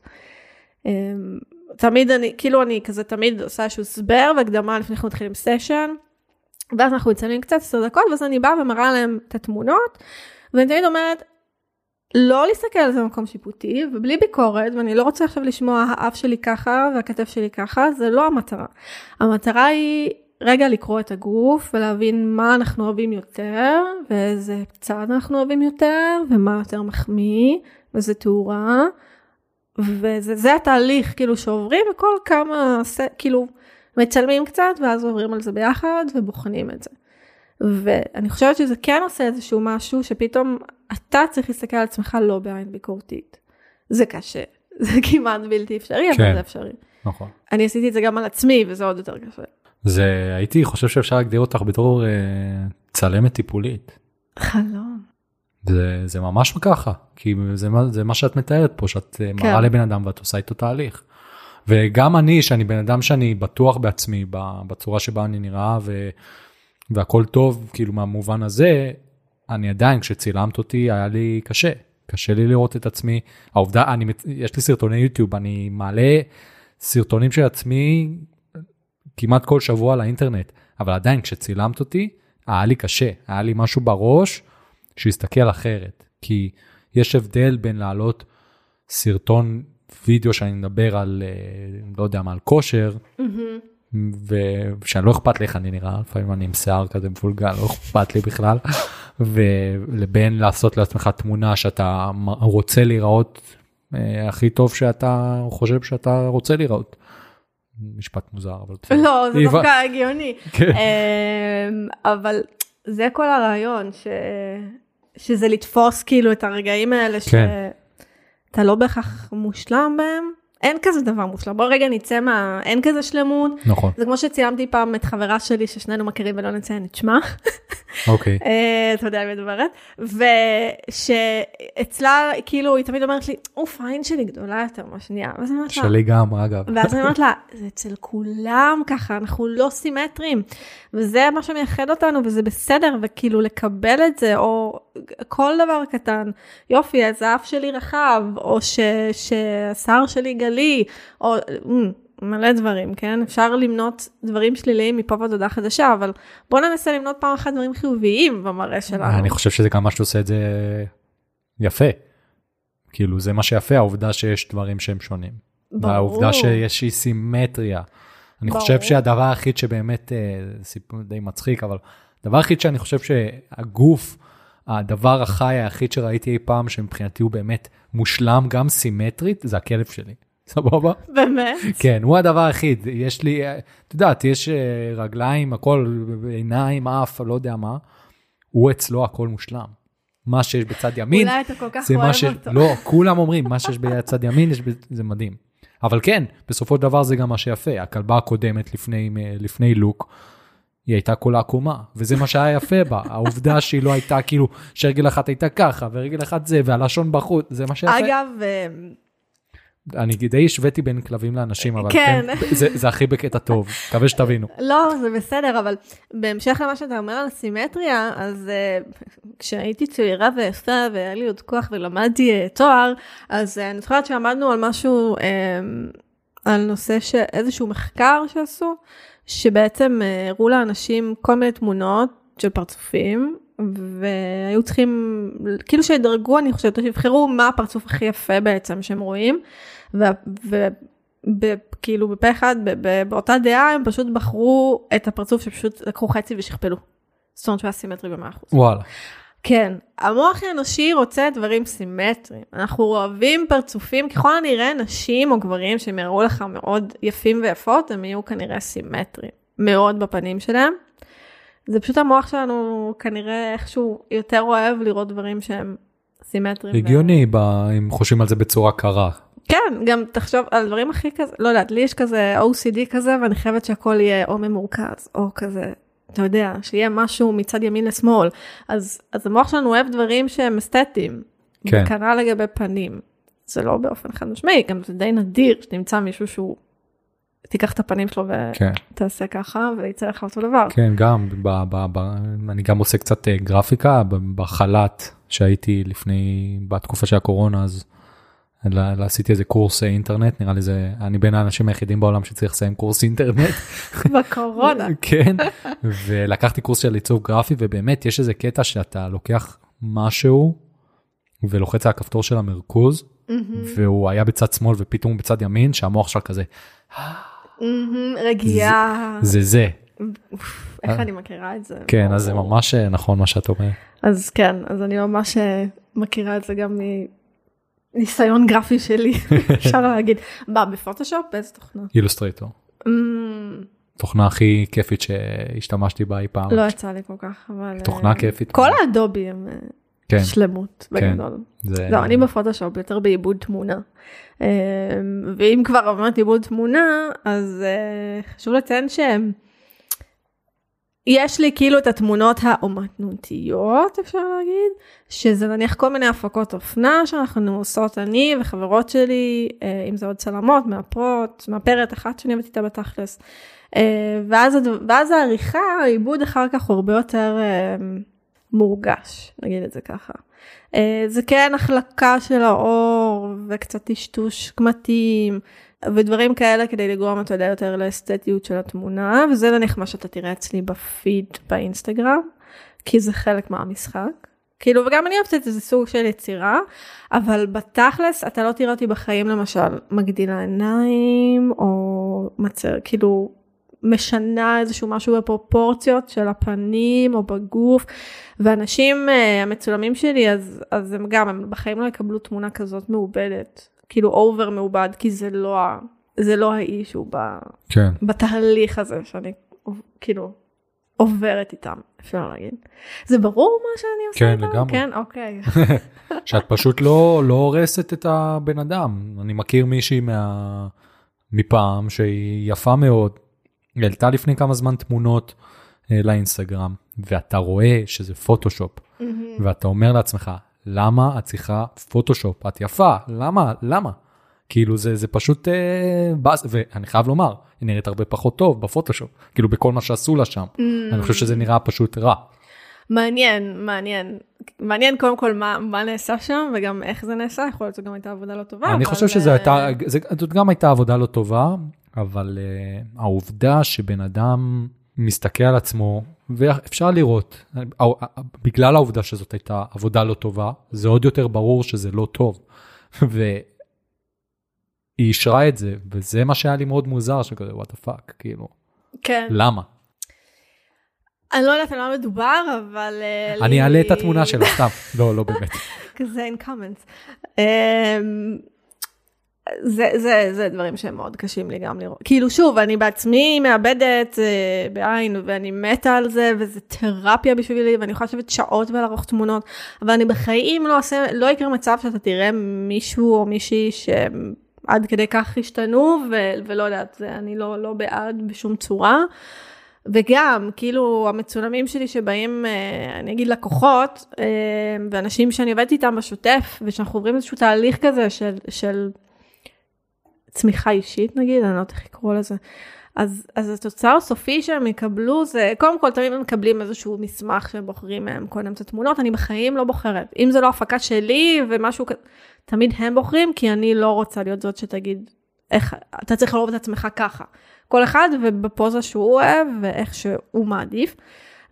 תמיד אני, כאילו אני כזה תמיד עושה איזשהו הסבר והקדמה לפני שאנחנו מתחילים סשן, ואז אנחנו מצלמים קצת עשר דקות, ואז אני באה ומראה להם את התמונות, ואני תמיד אומרת, לא להסתכל על זה במקום שיפוטי ובלי ביקורת ואני לא רוצה עכשיו לשמוע האף שלי ככה והכתף שלי ככה זה לא המטרה. המטרה היא רגע לקרוא את הגוף ולהבין מה אנחנו אוהבים יותר ואיזה צעד אנחנו אוהבים יותר ומה יותר מחמיא וזה תאורה וזה התהליך כאילו שעוברים וכל כמה כאילו מצלמים קצת ואז עוברים על זה ביחד ובוחנים את זה. ואני חושבת שזה כן עושה איזשהו משהו שפתאום אתה צריך להסתכל על עצמך לא בעין ביקורתית. זה קשה, זה כמעט בלתי אפשרי, כן, אבל זה אפשרי. נכון. אני עשיתי את זה גם על עצמי וזה עוד יותר קשה. זה הייתי חושב שאפשר להגדיר אותך בתור אה, צלמת טיפולית. חלום. זה, זה ממש ככה, כי זה, זה מה שאת מתארת פה, שאת אה, כן. מראה לבן אדם ואת עושה איתו תהליך. וגם אני, שאני בן אדם שאני בטוח בעצמי, בצורה שבה אני נראה, ו, והכל טוב, כאילו מהמובן הזה, אני עדיין, כשצילמת אותי, היה לי קשה. קשה לי לראות את עצמי. העובדה, אני, יש לי סרטוני יוטיוב, אני מעלה סרטונים של עצמי כמעט כל שבוע לאינטרנט, אבל עדיין, כשצילמת אותי, היה לי קשה, היה לי משהו בראש שהסתכל אחרת. כי יש הבדל בין להעלות סרטון וידאו שאני מדבר על, אה, לא יודע מה, על כושר, mm-hmm. ושאני לא אכפת לי איך אני נראה, לפעמים אני עם שיער כזה מפולגל, לא אכפת לי בכלל, ולבין לעשות לעצמך תמונה שאתה רוצה להיראות אה, הכי טוב שאתה חושב שאתה רוצה להיראות. משפט מוזר אבל לא זה דווקא הגיוני כן. אמ, אבל זה כל הרעיון ש... שזה לתפוס כאילו את הרגעים האלה כן. שאתה לא בהכרח מושלם בהם אין כזה דבר מושלם, בוא רגע נצא מה... אין כזה שלמות. נכון. זה כמו שצילמתי פעם את חברה שלי ששנינו מכירים ולא נציין את שמה. אוקיי. אה, אתה יודע על מי מדברת. ושאצלה, כאילו, היא תמיד אומרת לי, אוף, העין שלי גדולה יותר מהשנייה. ואז אני אומרת לה... שלי גם, אגב. ואז אני אומרת לה, זה אצל כולם ככה, אנחנו לא סימטרים. וזה מה שמייחד אותנו, וזה בסדר, וכאילו לקבל את זה, או כל דבר קטן. יופי, אז האף שלי רחב, או שהשיער שלי גלי, או מלא דברים, כן? אפשר למנות דברים שליליים מפה ועד הודעה חדשה, אבל בוא ננסה למנות פעם אחת דברים חיוביים במראה שלנו. אני חושב שזה גם מה שעושה את זה יפה. כאילו, זה מה שיפה, העובדה שיש דברים שהם שונים. ברור. והעובדה שיש אי סימטריה. אני ברור. חושב שהדבר היחיד שבאמת, אה, סיפור די מצחיק, אבל הדבר היחיד שאני חושב שהגוף, הדבר החי היחיד שראיתי אי פעם, שמבחינתי הוא באמת מושלם גם סימטרית, זה הכלב שלי. סבבה? באמת? כן, הוא הדבר היחיד. יש לי, את יודעת, יש אה, רגליים, הכל, עיניים, אף, לא יודע מה. הוא אצלו הכל מושלם. מה שיש בצד ימין, אולי אתה כל כך אוהב ש... אותו. לא, כולם אומרים, מה שיש בצד ימין, יש... זה מדהים. אבל כן, בסופו של דבר זה גם מה שיפה. הכלבה הקודמת לפני, לפני לוק, היא הייתה כל עקומה, וזה מה שהיה יפה בה. העובדה שהיא לא הייתה כאילו, שרגל אחת הייתה ככה, ורגל אחת זה, והלשון בחוץ, זה מה שיפה. אגב, אני די השוויתי בין כלבים לאנשים, אבל כן. כן זה, זה הכי בקטע טוב, מקווה שתבינו. לא, זה בסדר, אבל בהמשך למה שאתה אומר על סימטריה, אז uh, כשהייתי צעירה ויפה והיה לי עוד כוח ולמדתי uh, תואר, אז uh, אני זוכרת שעמדנו על משהו, uh, על נושא שאיזשהו מחקר שעשו, שבעצם הראו uh, לאנשים כל מיני תמונות של פרצופים, והיו צריכים, כאילו שידרגו, אני חושבת, שיבחרו מה הפרצוף הכי יפה בעצם שהם רואים. וכאילו בפה אחד, באותה דעה הם פשוט בחרו את הפרצוף שפשוט לקחו חצי ושכפלו. זאת אומרת שהוא היה סימטרי ב-100%. וואלה. כן, המוח האנושי רוצה דברים סימטריים. אנחנו אוהבים פרצופים, ככל הנראה נשים או גברים שהם יראו לך מאוד יפים ויפות, הם יהיו כנראה סימטריים. מאוד בפנים שלהם. זה פשוט המוח שלנו כנראה איכשהו יותר אוהב לראות דברים שהם סימטריים. הגיוני, ו... אם חושבים על זה בצורה קרה. כן, גם תחשוב על דברים הכי כזה, לא יודעת, לי יש כזה OCD כזה, ואני חייבת שהכל יהיה או ממורכז, או כזה, אתה יודע, שיהיה משהו מצד ימין לשמאל. אז, אז המוח שלנו אוהב דברים שהם אסתטיים. כן. וכנ"ל לגבי פנים. זה לא באופן חד משמעי, גם זה די נדיר שתמצא מישהו שהוא, תיקח את הפנים שלו ותעשה כן. ככה, ויצא לך אותו דבר. כן, גם, ב, ב, ב, אני גם עושה קצת אה, גרפיקה בחל"ת שהייתי לפני, בתקופה של הקורונה, אז... עשיתי איזה קורס אינטרנט נראה לי זה אני בין האנשים היחידים בעולם שצריך לסיים קורס אינטרנט. בקורונה. כן ולקחתי קורס של עיצוב גרפי ובאמת יש איזה קטע שאתה לוקח משהו ולוחץ על הכפתור של המרכוז, והוא היה בצד שמאל ופתאום הוא בצד ימין, שהמוח שלה כזה, מהמם, רגיעה. זה זה. איך אני מכירה את זה. כן, אז זה ממש אה, נכון מה שאת אומרת. אז כן, אז אני ממש אה, מכירה את זה גם מניסיון גרפי שלי, אפשר להגיד. מה, בפוטושופ? באיזה תוכנה? אילוסטרייטור. אמ, תוכנה הכי כיפית שהשתמשתי בה אי פעם. לא יצא לי כל כך, אבל... תוכנה אה, כיפית. כל האדובי הם אה, כן, שלמות כן. בגדול. זה... לא, אני בפוטושופ יותר בעיבוד תמונה. אמ, ואם כבר אמרת עיבוד תמונה, אז אה, חשוב לציין שהם... יש לי כאילו את התמונות האומנותיות, אפשר להגיד, שזה נניח כל מיני הפקות אופנה שאנחנו עושות אני וחברות שלי, אה, אם זה עוד צלמות, מאפרות, מאפרת אחת שאני עובדת איתה בתכלס. אה, ואז, ואז העריכה, העיבוד אחר כך הוא הרבה יותר אה, מורגש, נגיד את זה ככה. זה כן החלקה של האור וקצת טשטוש קמטים ודברים כאלה כדי לגרום אתה יודע יותר לאסתטיות של התמונה וזה נניח מה שאתה תראה אצלי בפיד באינסטגרם כי זה חלק מהמשחק. כאילו וגם אני אוהבת את זה סוג של יצירה אבל בתכלס אתה לא תראה אותי בחיים למשל מגדילה עיניים או מצר כאילו משנה איזשהו משהו בפרופורציות של הפנים או בגוף ואנשים uh, המצולמים שלי אז אז הם גם הם בחיים לא יקבלו תמונה כזאת מעובדת כאילו אובר מעובד כי זה לא זה לא האישו ב, כן. בתהליך הזה שאני כאילו עוברת איתם אפשר להגיד. זה ברור מה שאני עושה כן, איתם? לגמרי. כן אוקיי. שאת פשוט לא, לא הורסת את הבן אדם. אני מכיר מישהי מה... מפעם שהיא יפה מאוד, היא העלתה לפני כמה זמן תמונות אה, לאינסטגרם, ואתה רואה שזה פוטושופ, ואתה אומר לעצמך, למה את צריכה פוטושופ? את יפה, למה? למה? כאילו זה, זה פשוט אה, ואני חייב לומר, היא נראית הרבה פחות טוב בפוטושופ, כאילו בכל מה שעשו לה שם. אני חושב שזה נראה פשוט רע. מעניין מעניין מעניין קודם כל מה מה נעשה שם וגם איך זה נעשה יכול להיות שזו גם הייתה עבודה לא טובה. אני אבל, חושב שזו אה, הייתה, זאת גם הייתה עבודה לא טובה, אבל uh, העובדה שבן אדם מסתכל על עצמו, ואפשר לראות, בגלל העובדה שזאת הייתה עבודה לא טובה, זה עוד יותר ברור שזה לא טוב. והיא אישרה את זה, וזה מה שהיה לי מאוד מוזר, שכזה, what the fuck, כאילו, כן. למה? אני לא יודעת על מה מדובר אבל אה, אני לי- אעלה את התמונה שלה, סתם, לא, לא באמת. כזה אין קומנס. זה, זה, זה דברים שהם מאוד קשים לי גם לראות. כאילו שוב, אני בעצמי מאבדת אה, בעין ואני מתה על זה וזה תרפיה בשבילי ואני יכולה לשבת שעות ולערוך תמונות, אבל אני בחיים לא אעשה, לא יקרה מצב שאתה תראה מישהו או מישהי שעד כדי כך השתנו ו- ולא יודעת, זה, אני לא, לא בעד בשום צורה. וגם, כאילו, המצולמים שלי שבאים, אה, אני אגיד לקוחות, אה, ואנשים שאני עובדת איתם בשוטף, ושאנחנו עוברים איזשהו תהליך כזה של, של צמיחה אישית נגיד, אני לא יודעת איך לקרוא לזה. אז, אז התוצר הסופי שהם יקבלו זה, קודם כל תמיד הם מקבלים איזשהו מסמך שהם בוחרים מהם קודם את התמונות, אני בחיים לא בוחרת. אם זה לא הפקה שלי ומשהו כזה, תמיד הם בוחרים, כי אני לא רוצה להיות זאת שתגיד, איך, אתה צריך לראות את עצמך ככה. כל אחד ובפוזה שהוא אוהב ואיך שהוא מעדיף.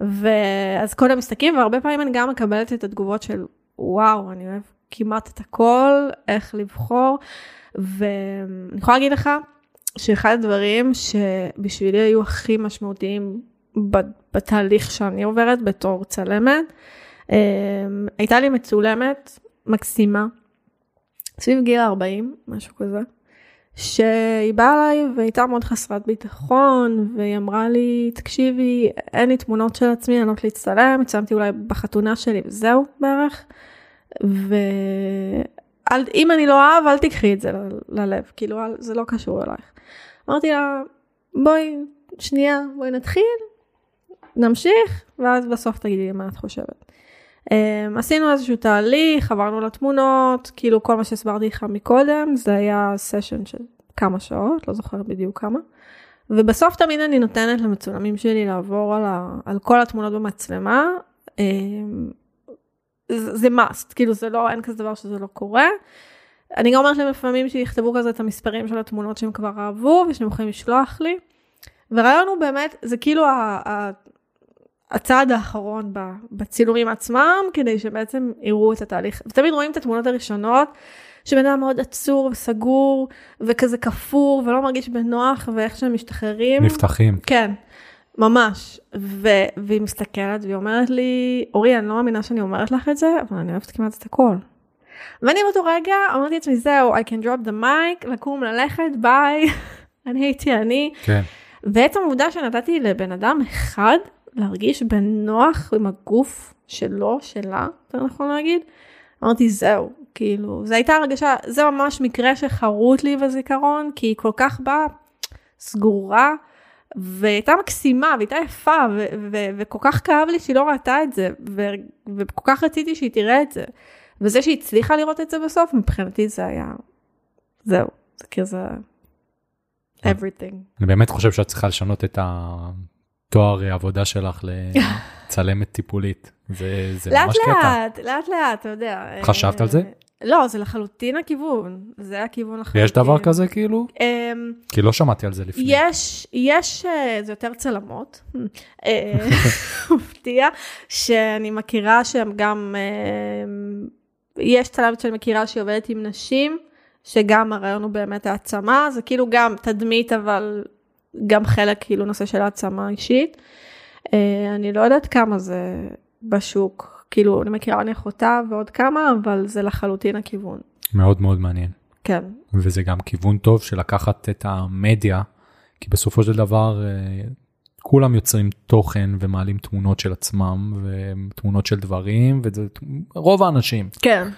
ואז כל מסתכלים והרבה פעמים אני גם מקבלת את התגובות של וואו אני אוהב כמעט את הכל איך לבחור ואני יכולה להגיד לך שאחד הדברים שבשבילי היו הכי משמעותיים בתהליך שאני עוברת בתור צלמת אה, הייתה לי מצולמת מקסימה סביב גיל 40 משהו כזה. שהיא באה אליי והייתה מאוד חסרת ביטחון והיא אמרה לי תקשיבי אין לי תמונות של עצמי אני לא להצטלם הצלמתי אולי בחתונה שלי וזהו בערך. ואם אני לא אוהב אל תקחי את זה ללב כאילו אל- זה לא קשור אלייך. אמרתי לה בואי שנייה בואי נתחיל נמשיך ואז בסוף תגידי מה את חושבת. Um, עשינו איזשהו תהליך, עברנו לתמונות, כאילו כל מה שהסברתי לך מקודם, זה היה סשן של כמה שעות, לא זוכרת בדיוק כמה. ובסוף תמיד אני נותנת למצולמים שלי לעבור על, ה, על כל התמונות במצלמה. Um, זה, זה must, כאילו זה לא, אין כזה דבר שזה לא קורה. אני גם אומרת להם לפעמים שיכתבו כזה את המספרים של התמונות שהם כבר אהבו ושהם יכולים לשלוח לי. והרעיון הוא באמת, זה כאילו ה, ה, הצעד האחרון בצילומים עצמם, כדי שבעצם יראו את התהליך. ותמיד רואים את התמונות הראשונות, שבן אדם מאוד עצור וסגור, וכזה קפוא, ולא מרגיש בנוח, ואיך שהם משתחררים. נפתחים. כן, ממש. ו- והיא מסתכלת והיא אומרת לי, אורי, אני לא מאמינה שאני אומרת לך את זה, אבל אני אוהבת כמעט את הכל. ואני באותו רגע אמרתי לעצמי, זהו, I can drop the mic, לקום, ללכת, ביי, אני הייתי אני. כן. ועצם העובדה שנתתי לבן אדם אחד להרגיש בנוח עם הגוף שלו, שלה, יותר נכון להגיד, אמרתי זהו, כאילו, זו הייתה הרגשה, זה ממש מקרה שחרוט לי בזיכרון, כי היא כל כך באה סגורה, והייתה מקסימה, והייתה יפה, ו- ו- וכל כך כאב לי שהיא לא ראתה את זה, ו- וכל כך רציתי שהיא תראה את זה. וזה שהיא הצליחה לראות את זה בסוף, מבחינתי זה היה, זהו, זה כזה, everything. אני באמת חושב שאת צריכה לשנות את התואר עבודה שלך לצלמת טיפולית. זה, זה לאט ממש קטע. לאט, לאט לאט, אתה יודע. חשבת על זה? לא, זה לחלוטין הכיוון, זה הכיוון לחלוטין. יש דבר כזה כאילו? אמ, כי לא שמעתי על זה לפני. יש, יש, אה, זה יותר צלמות, אה, מפתיע, שאני מכירה שהם גם, אה, יש צלמת שאני מכירה שהיא עובדת עם נשים, שגם הרעיון הוא באמת העצמה, זה כאילו גם תדמית, אבל גם חלק כאילו נושא של העצמה אישית. אני לא יודעת כמה זה בשוק, כאילו אני מכירה אני אחותה ועוד כמה, אבל זה לחלוטין הכיוון. מאוד מאוד מעניין. כן, וזה גם כיוון טוב של לקחת את המדיה, כי בסופו של דבר אה, כולם יוצרים תוכן ומעלים תמונות של עצמם ותמונות של דברים, וזה רוב האנשים. כן,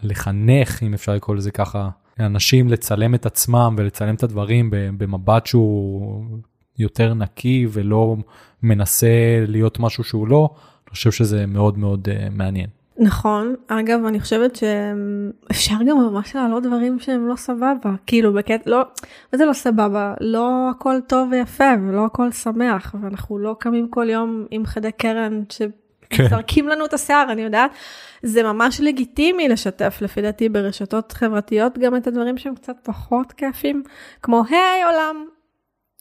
ולחנך, אם אפשר לקרוא לזה ככה, אנשים לצלם את עצמם ולצלם את הדברים במבט שהוא יותר נקי ולא מנסה להיות משהו שהוא לא, אני חושב שזה מאוד מאוד uh, מעניין. נכון, אגב אני חושבת שאפשר גם ממש להעלות דברים שהם לא סבבה, כאילו בקטע, לא, מה זה לא סבבה? לא הכל טוב ויפה ולא הכל שמח, ואנחנו לא קמים כל יום עם חדי קרן שזרקים לנו את השיער, אני יודעת, זה ממש לגיטימי לשתף לפי דעתי ברשתות חברתיות גם את הדברים שהם קצת פחות כיפים, כמו היי עולם,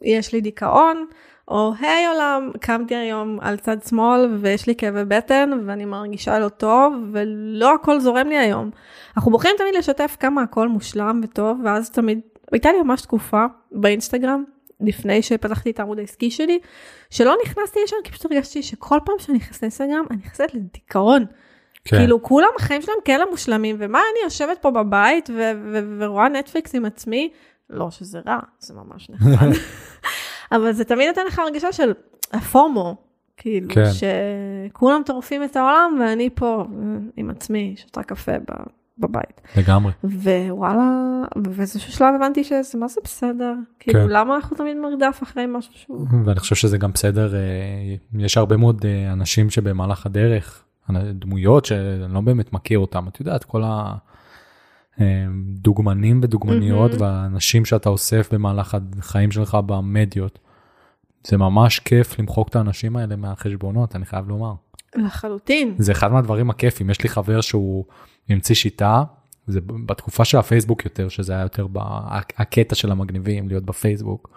יש לי דיכאון. או היי עולם, קמתי היום על צד שמאל ויש לי כאבי בטן ואני מרגישה לא טוב ולא הכל זורם לי היום. אנחנו בוחרים תמיד לשתף כמה הכל מושלם וטוב ואז תמיד, הייתה לי ממש תקופה באינסטגרם לפני שפתחתי את העמוד העסקי שלי, שלא נכנסתי לשם כי פשוט הרגשתי שכל פעם שאני נכנסת לאינסטגרם אני נכנסת לדיכאון. כן. כאילו כולם החיים שלהם כאלה מושלמים ומה אני יושבת פה בבית ורואה נטפליקס עם עצמי, לא שזה רע, זה ממש נחמד. אבל זה תמיד נותן לך הרגשה של הפומו, כאילו, כן. שכולם טורפים את העולם ואני פה עם עצמי, שותה קפה בבית. לגמרי. ווואלה, ובאיזשהו שלב הבנתי שזה מה זה בסדר, כאילו כן. למה אנחנו תמיד מרדף אחרי משהו שהוא... ואני חושב שזה גם בסדר, יש הרבה מאוד אנשים שבמהלך הדרך, דמויות שאני לא באמת מכיר אותם, את יודעת, כל ה... דוגמנים ודוגמניות mm-hmm. והאנשים שאתה אוסף במהלך החיים שלך במדיות. זה ממש כיף למחוק את האנשים האלה מהחשבונות, אני חייב לומר. לחלוטין. זה אחד מהדברים הכיפים, יש לי חבר שהוא המציא שיטה, זה בתקופה של הפייסבוק יותר, שזה היה יותר הקטע של המגניבים, להיות בפייסבוק.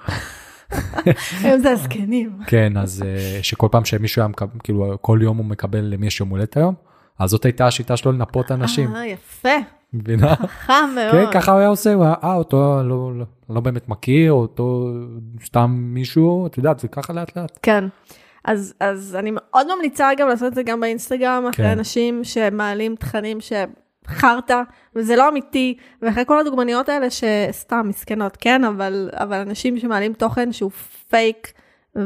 היום זה הזקנים. כן, אז שכל פעם שמישהו היה מקבל, כאילו כל יום הוא מקבל למי יש יום הולדת היום, אז זאת הייתה השיטה שלו לנפות אנשים. אה, יפה. מבינה? חכם מאוד. כן, ככה הוא היה עושה, הוא היה, אה, אותו לא, לא, לא באמת מכיר, אותו סתם מישהו, את יודעת, זה ככה לאט לאט. כן. אז, אז אני מאוד ממליצה גם לעשות את זה גם באינסטגרם, אחרי כן. אנשים שמעלים תכנים שחרטא, וזה לא אמיתי, ואחרי כל הדוגמניות האלה שסתם מסכנות, כן, אבל, אבל אנשים שמעלים תוכן שהוא פייק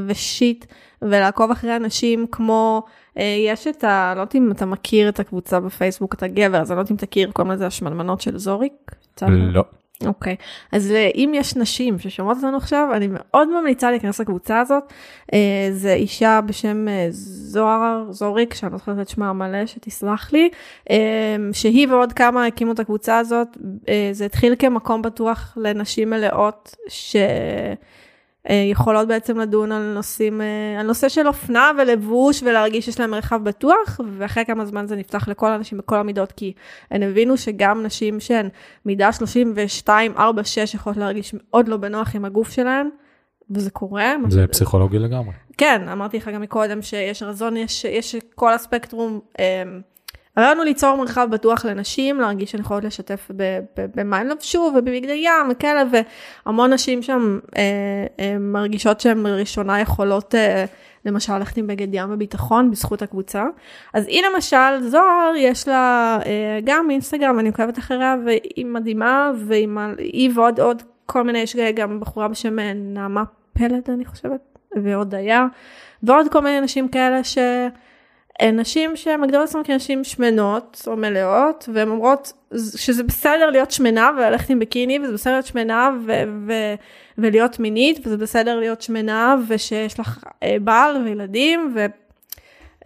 ושיט, ולעקוב אחרי אנשים כמו, אה, יש את ה... לא יודעת אם אתה מכיר את הקבוצה בפייסבוק, אתה גבר, אז אני לא יודעת אם תכיר, קוראים לזה השמנמנות של זוריק. לא. אוקיי, okay. אז אם יש נשים ששומעות אותנו עכשיו, אני מאוד ממליצה להיכנס לקבוצה הזאת. אה, זה אישה בשם אה, זוהר זוריק, שאני לא זוכרת את שמה המלא, שתסלח לי, שהיא ועוד כמה הקימו את הקבוצה הזאת. זה התחיל כמקום בטוח לנשים מלאות, ש... יכולות בעצם לדון על נושאים, על נושא של אופנה ולבוש ולהרגיש שיש להם מרחב בטוח, ואחרי כמה זמן זה נפתח לכל האנשים בכל המידות, כי הן הבינו שגם נשים שהן מידה 32, 4, 6 יכולות להרגיש מאוד לא בנוח עם הגוף שלהן, וזה קורה. זה פסיכולוגי לגמרי. כן, אמרתי לך גם מקודם שיש רזון, יש, יש כל הספקטרום. אמ, הרעיון הוא ליצור מרחב בטוח לנשים, להרגיש שהן יכולות לשתף במה הן לבשו ובבגדי ים וכאלה, והמון נשים שם אה, אה, מרגישות שהן לראשונה יכולות אה, למשל ללכת עם בגד ים בביטחון בזכות הקבוצה. אז היא למשל, זוהר, יש לה אה, גם אינסטגרם, אני עוקבת אחריה, והיא מדהימה, והיא ועוד עוד כל מיני, יש גם בחורה בשם אה, נעמה פלד, אני חושבת, ועוד היה, ועוד כל מיני נשים כאלה ש... נשים שמגדירות עצמן כנשים שמנות או מלאות והן אומרות שזה בסדר להיות שמנה וללכת עם ביקיני וזה בסדר להיות שמנה ו- ו- ולהיות מינית וזה בסדר להיות שמנה ושיש לך אה, בעל וילדים ו-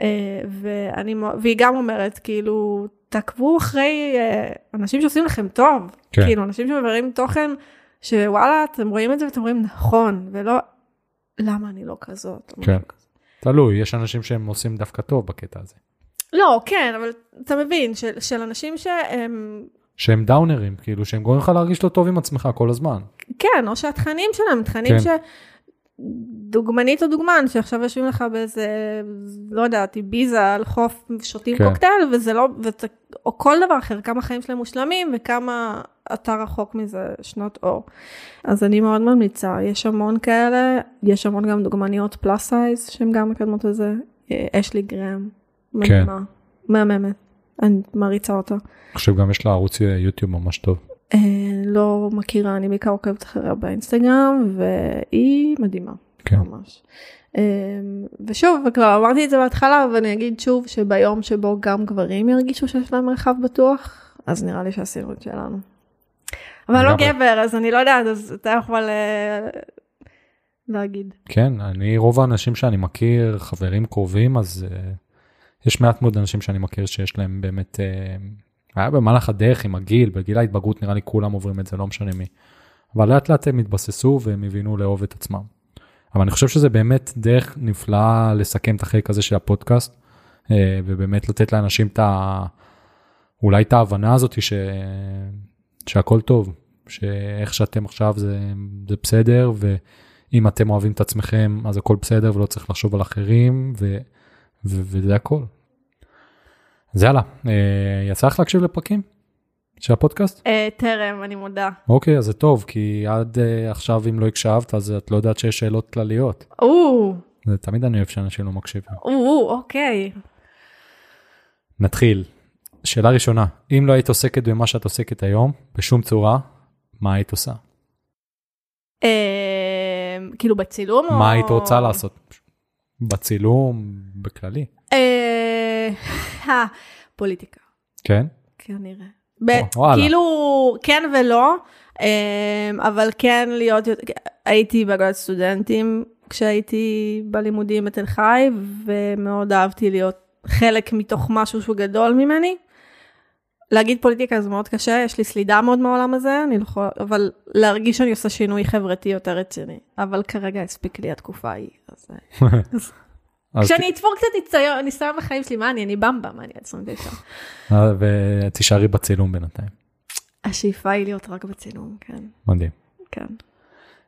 אה, ואני, והיא גם אומרת כאילו תעקבו אחרי אה, אנשים שעושים לכם טוב כן. כאילו אנשים שמברים תוכן שוואלה אתם רואים את זה ואתם אומרים נכון ולא למה אני לא כזאת. כן. תלוי, יש אנשים שהם עושים דווקא טוב בקטע הזה. לא, כן, אבל אתה מבין, של, של אנשים שהם... שהם דאונרים, כאילו, שהם גורמים לך להרגיש לא טוב עם עצמך כל הזמן. כן, או שהתכנים שלהם, תכנים כן. ש... דוגמנית או דוגמן שעכשיו יושבים לך באיזה, לא יודעת, ביזה על חוף, שותים כן. קוקטייל, וזה לא, וזה, או כל דבר אחר, כמה חיים שלהם מושלמים וכמה אתה רחוק מזה שנות אור. אז אני מאוד ממליצה, יש המון כאלה, יש המון גם דוגמניות פלאס סייז שהן גם מקדמות את זה, אה, אשלי גרם, מדהימה, כן. מהממת, אני מעריצה אותה. אני חושב גם יש לה ערוץ יוטיוב ממש טוב. אה, לא מכירה, אני בעיקר עוקבת אחריה באינסטגרם, והיא מדהימה, כן. ממש. אה, ושוב, וכבר אמרתי את זה בהתחלה, ואני אגיד שוב, שביום שבו גם גברים ירגישו שיש להם מרחב בטוח, אז נראה לי שעשינו את שלנו. אבל לא גבר, אז אני לא יודעת, אז אתה יכול אה, להגיד. כן, אני, רוב האנשים שאני מכיר, חברים קרובים, אז יש מעט מאוד אנשים שאני מכיר שיש להם באמת היה במהלך הדרך עם הגיל, בגיל ההתבגרות נראה לי כולם עוברים את זה, לא משנה מי. אבל לאט לאט הם התבססו והם הבינו לאהוב את עצמם. אבל אני חושב שזה באמת דרך נפלאה לסכם את החלק הזה של הפודקאסט, אה, ובאמת לתת לאנשים את ה... אולי את ההבנה הזאת ש... שהכל טוב, שאיך שאתם עכשיו זה, זה בסדר, ואם אתם אוהבים את עצמכם אז הכל בסדר ולא צריך לחשוב על אחרים, ו... ו... וזה הכל. אז יאללה, אה, יצא לך להקשיב לפרקים של הפודקאסט? אה, טרם, אני מודה. אוקיי, אז זה טוב, כי עד אה, עכשיו אם לא הקשבת, אז את לא יודעת שיש שאלות כלליות. או. זה תמיד אני אוהב שאנשים לא מקשיבים. או, אוקיי. נתחיל. שאלה ראשונה, אם לא היית עוסקת במה שאת עוסקת היום, בשום צורה, מה היית עושה? כאילו בצילום או... מה היית רוצה לעשות? בצילום, בכללי. פוליטיקה. כן? כנראה. כאילו, כן ולא, אמ, אבל כן להיות, הייתי באגודת סטודנטים כשהייתי בלימודים בתל חי, ומאוד אהבתי להיות חלק מתוך משהו שהוא גדול ממני. להגיד פוליטיקה זה מאוד קשה, יש לי סלידה מאוד מהעולם הזה, אני לא יכולה, אבל להרגיש שאני עושה שינוי חברתי יותר רציני. אבל כרגע הספיק לי התקופה ההיא, אז... כשאני אתפור קצת ניסיון בחיים שלי, מה אני? אני במבה, מה אני עד 29. אה, ותישארי בצילום בינתיים. השאיפה היא להיות רק בצילום, כן. מדהים. כן.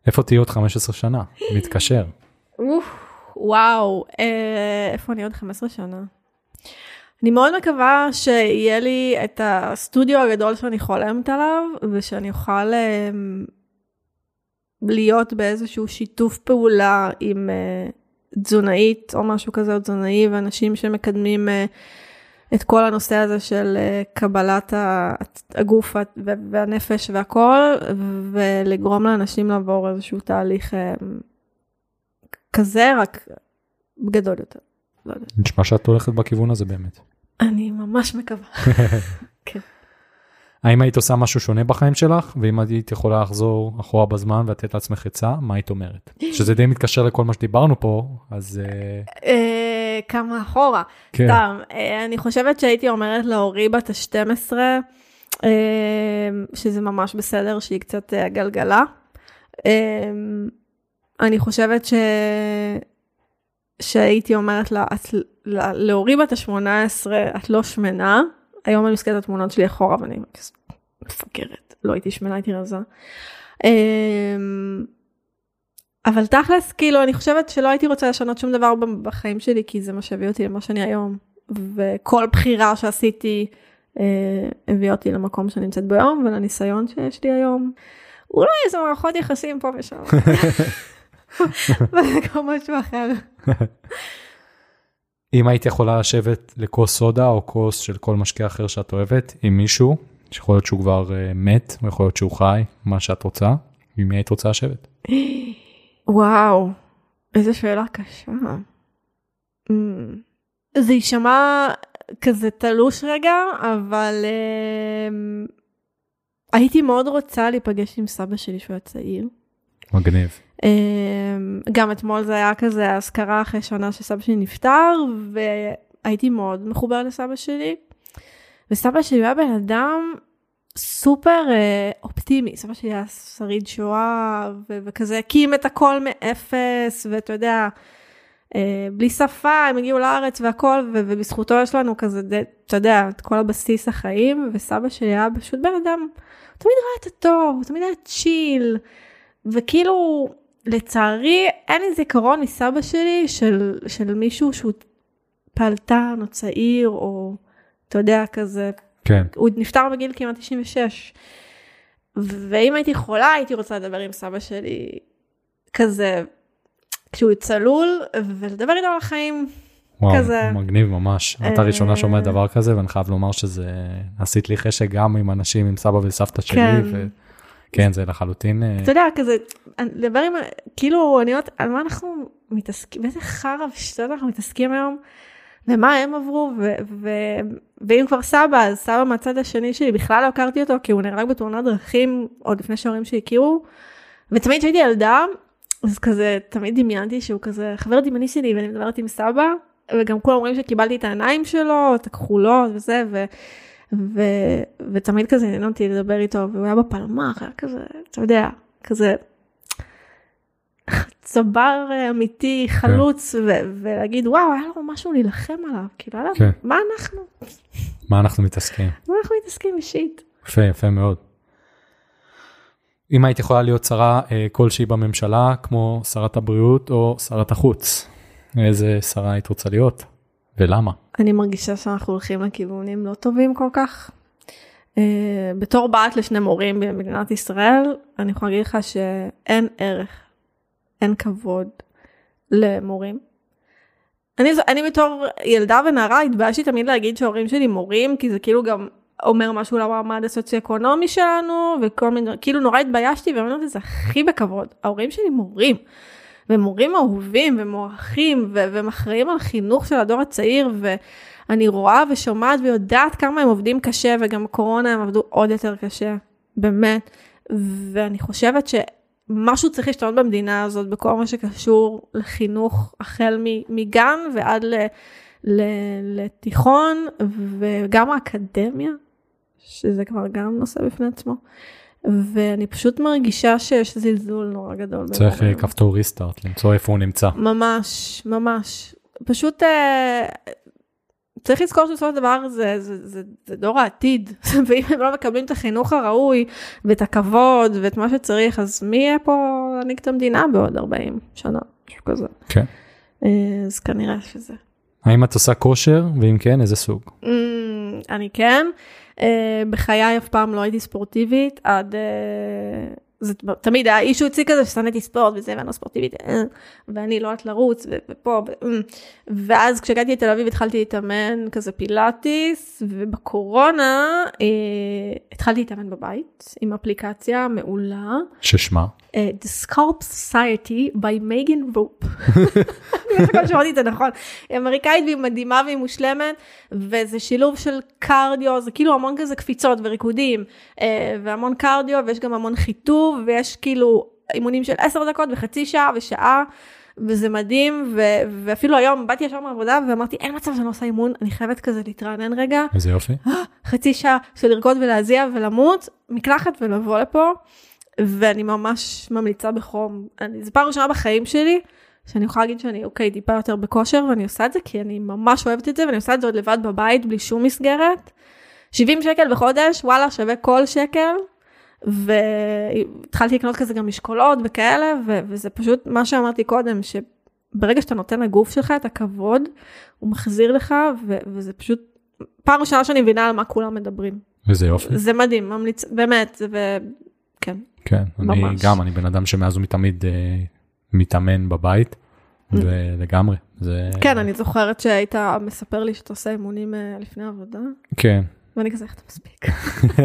איפה תהיי עוד 15 שנה? מתקשר. וואו, אה, איפה אני עוד 15 שנה? אני מאוד מקווה שיהיה לי את הסטודיו הגדול שאני חולמת עליו, ושאני אוכל אה, להיות באיזשהו שיתוף פעולה עם תזונאית או משהו כזה, או תזונאי, ואנשים שמקדמים uh, את כל הנושא הזה של uh, קבלת הגוף והנפש והכל, ולגרום לאנשים לעבור איזשהו תהליך uh, כזה, רק גדול יותר. לא נשמע שאת הולכת בכיוון הזה באמת. אני ממש מקווה. כן. האם היית עושה משהו שונה בחיים שלך, ואם היית יכולה לחזור אחורה בזמן ולתת לעצמך עצה, מה היית אומרת? שזה די מתקשר לכל מה שדיברנו פה, אז... אה, אה, כמה אחורה. כן. סתם, אה, אני חושבת שהייתי אומרת להורי בת ה-12, שזה ממש בסדר שהיא קצת גלגלה. אני חושבת ש... שהייתי אומרת לה, את, להורי בת ה-18, את לא שמנה, היום אני מסתכלת על התמונות שלי אחורה ואני מפגרת, לא הייתי שמנה, הייתי רזה. אמ, אבל תכלס, כאילו, אני חושבת שלא הייתי רוצה לשנות שום דבר בחיים שלי, כי זה מה שהביא אותי למה שאני היום. וכל בחירה שעשיתי אה, הביא אותי למקום שאני נמצאת בו היום, ולניסיון שיש לי היום. אולי איזה מערכות יחסים פה ושם. וגם משהו אחר. אם היית יכולה לשבת לכוס סודה או כוס של כל משקה אחר שאת אוהבת עם מישהו, שיכול להיות שהוא כבר uh, מת, ויכול להיות שהוא חי, מה שאת רוצה, עם מי היית רוצה לשבת? וואו, איזה שאלה קשה. Mm. זה יישמע כזה תלוש רגע, אבל um, הייתי מאוד רוצה להיפגש עם סבא שלי שהוא היה צעיר. מגניב. Um, גם אתמול זה היה כזה האזכרה אחרי שנה שסבא שלי נפטר, והייתי מאוד מחוברת לסבא שלי. וסבא שלי היה בן אדם סופר uh, אופטימי, סבא שלי היה שריד שואה, ו- וכזה הקים את הכל מאפס, ואתה יודע, uh, בלי שפה, הם הגיעו לארץ והכל, ו- ובזכותו יש לנו כזה, אתה יודע, את כל הבסיס החיים, וסבא שלי היה פשוט בן אדם, הוא תמיד ראה את הטוב, הוא תמיד היה צ'יל, וכאילו, לצערי, אין לי זיכרון מסבא שלי של, של מישהו שהוא פעלתן או צעיר, או אתה יודע, כזה כן. הוא נפטר בגיל כמעט 96. ואם הייתי יכולה, הייתי רוצה לדבר עם סבא שלי כזה, כשהוא צלול, ולדבר איתו על החיים. וואו, כזה. מגניב ממש. את אה, הראשונה שומעת דבר כזה, ואני חייב לומר שזה, עשית לי חשק גם עם אנשים, עם סבא וסבתא שלי, כן. ו... כן, זה לחלוטין, אה, אתה יודע, כזה, לדבר עם, כאילו, אני אומרת, על מה אנחנו מתעסקים, באיזה חרא ושטויות אנחנו מתעסקים היום, ומה הם עברו, ו- ו- ואם כבר סבא, אז סבא מהצד השני שלי, בכלל לא הכרתי אותו, כי הוא נהרג בתאונת דרכים, עוד לפני שההורים שלי הכירו, ותמיד כשהייתי ילדה, אז כזה, תמיד דמיינתי שהוא כזה חבר דמיוני שלי, ואני מדברת עם סבא, וגם כולם אומרים שקיבלתי את העיניים שלו, את הכחולות וזה, ו... ו... ותמיד כזה עניין אותי לדבר איתו, והוא היה בפלמ"ח, היה כזה, אתה יודע, כזה צבר אה, אמיתי, חלוץ, ו- ולהגיד, וואו, היה לו משהו להילחם עליו, כאילו, כן. מה אנחנו? מה אנחנו מתעסקים? מה אנחנו מתעסקים אישית? יפה, יפה מאוד. אם היית יכולה להיות שרה אה, כלשהי בממשלה, כמו שרת הבריאות או שרת החוץ, איזה שרה היית רוצה להיות? ולמה? אני מרגישה שאנחנו הולכים לכיוונים לא טובים כל כך. Uh, בתור בת לשני מורים במדינת ישראל, אני יכולה להגיד לך שאין ערך, אין כבוד למורים. אני, אני בתור ילדה ונערה התביישתי תמיד להגיד שההורים שלי מורים, כי זה כאילו גם אומר משהו למעמד הסוציו-אקונומי שלנו, וכל מיני, כאילו נורא התביישתי, ואני אומרת זה הכי בכבוד, ההורים שלי מורים. ומורים אהובים ומוערכים והם על חינוך של הדור הצעיר ואני רואה ושומעת ויודעת כמה הם עובדים קשה וגם בקורונה הם עבדו עוד יותר קשה, באמת. ואני חושבת שמשהו צריך להשתנות במדינה הזאת בכל מה שקשור לחינוך החל מגן ועד ל- לתיכון וגם האקדמיה, שזה כבר גם נושא בפני עצמו. ואני פשוט מרגישה שיש זלזול נורא גדול. צריך אה. כפתור ריסטארט, למצוא איפה הוא נמצא. ממש, ממש. פשוט אה, צריך לזכור שבסופו של דבר זה, זה, זה, זה דור העתיד, ואם הם לא מקבלים את החינוך הראוי ואת הכבוד ואת מה שצריך, אז מי יהיה פה להנהיג את המדינה בעוד 40 שנה, משהו כזה. כן. אה, אז כנראה שזה. האם את עושה כושר, ואם כן, איזה סוג? Mm, אני כן. Uh, בחיי אף פעם לא הייתי ספורטיבית, עד... זה תמיד היה אישו אצלי כזה ששנאתי ספורט וזה ואני לא ספורטיבית אה, ואני לא יודעת לרוץ ופה אה. ואז כשהגעתי לתל אביב התחלתי להתאמן כזה פילאטיס ובקורונה אה, התחלתי להתאמן בבית עם אפליקציה מעולה ששמה? אה, The Sculpt Society by Megan Rope. אני חושבת שמעתי את זה נכון. היא אמריקאית והיא מדהימה והיא מושלמת, וזה שילוב של קרדיו, זה כאילו המון כזה קפיצות וריקודים, אה, והמון קרדיו, ויש גם המון חיטוב, ויש כאילו אימונים של עשר דקות וחצי שעה ושעה. וזה מדהים, ו- ואפילו היום באתי ישר מהעבודה ואמרתי, אין מצב שאני לא עושה אימון, אני חייבת כזה להתרענן רגע, איזה יופי. חצי שעה של לרקוד ולהזיע ולמות, מקלחת ולבוא לפה, ואני ממש ממליצה בחום. אני, זו פעם ראשונה בחיים שלי, שאני יכולה להגיד שאני אוקיי, טיפה יותר בכושר, ואני עושה את זה כי אני ממש אוהבת את זה, ואני עושה את זה עוד לבד בבית, בלי שום מסגרת. 70 שקל בחודש, וואלה, שווה כל שקל. והתחלתי לקנות כזה גם משקולות וכאלה, ו- וזה פשוט מה שאמרתי קודם, שברגע שאתה נותן לגוף שלך את הכבוד, הוא מחזיר לך, ו- וזה פשוט פעם ראשונה שאני מבינה על מה כולם מדברים. איזה יופי. זה מדהים, ממליץ, באמת, ו... כן. כן, אני ממש. גם, אני בן אדם שמאז ומתמיד אה, מתאמן בבית, Mm. ולגמרי, זה... כן, אני זוכרת שהיית מספר לי שאתה עושה אימונים אה, לפני עבודה, כן, ואני כזה, איך אתה מספיק?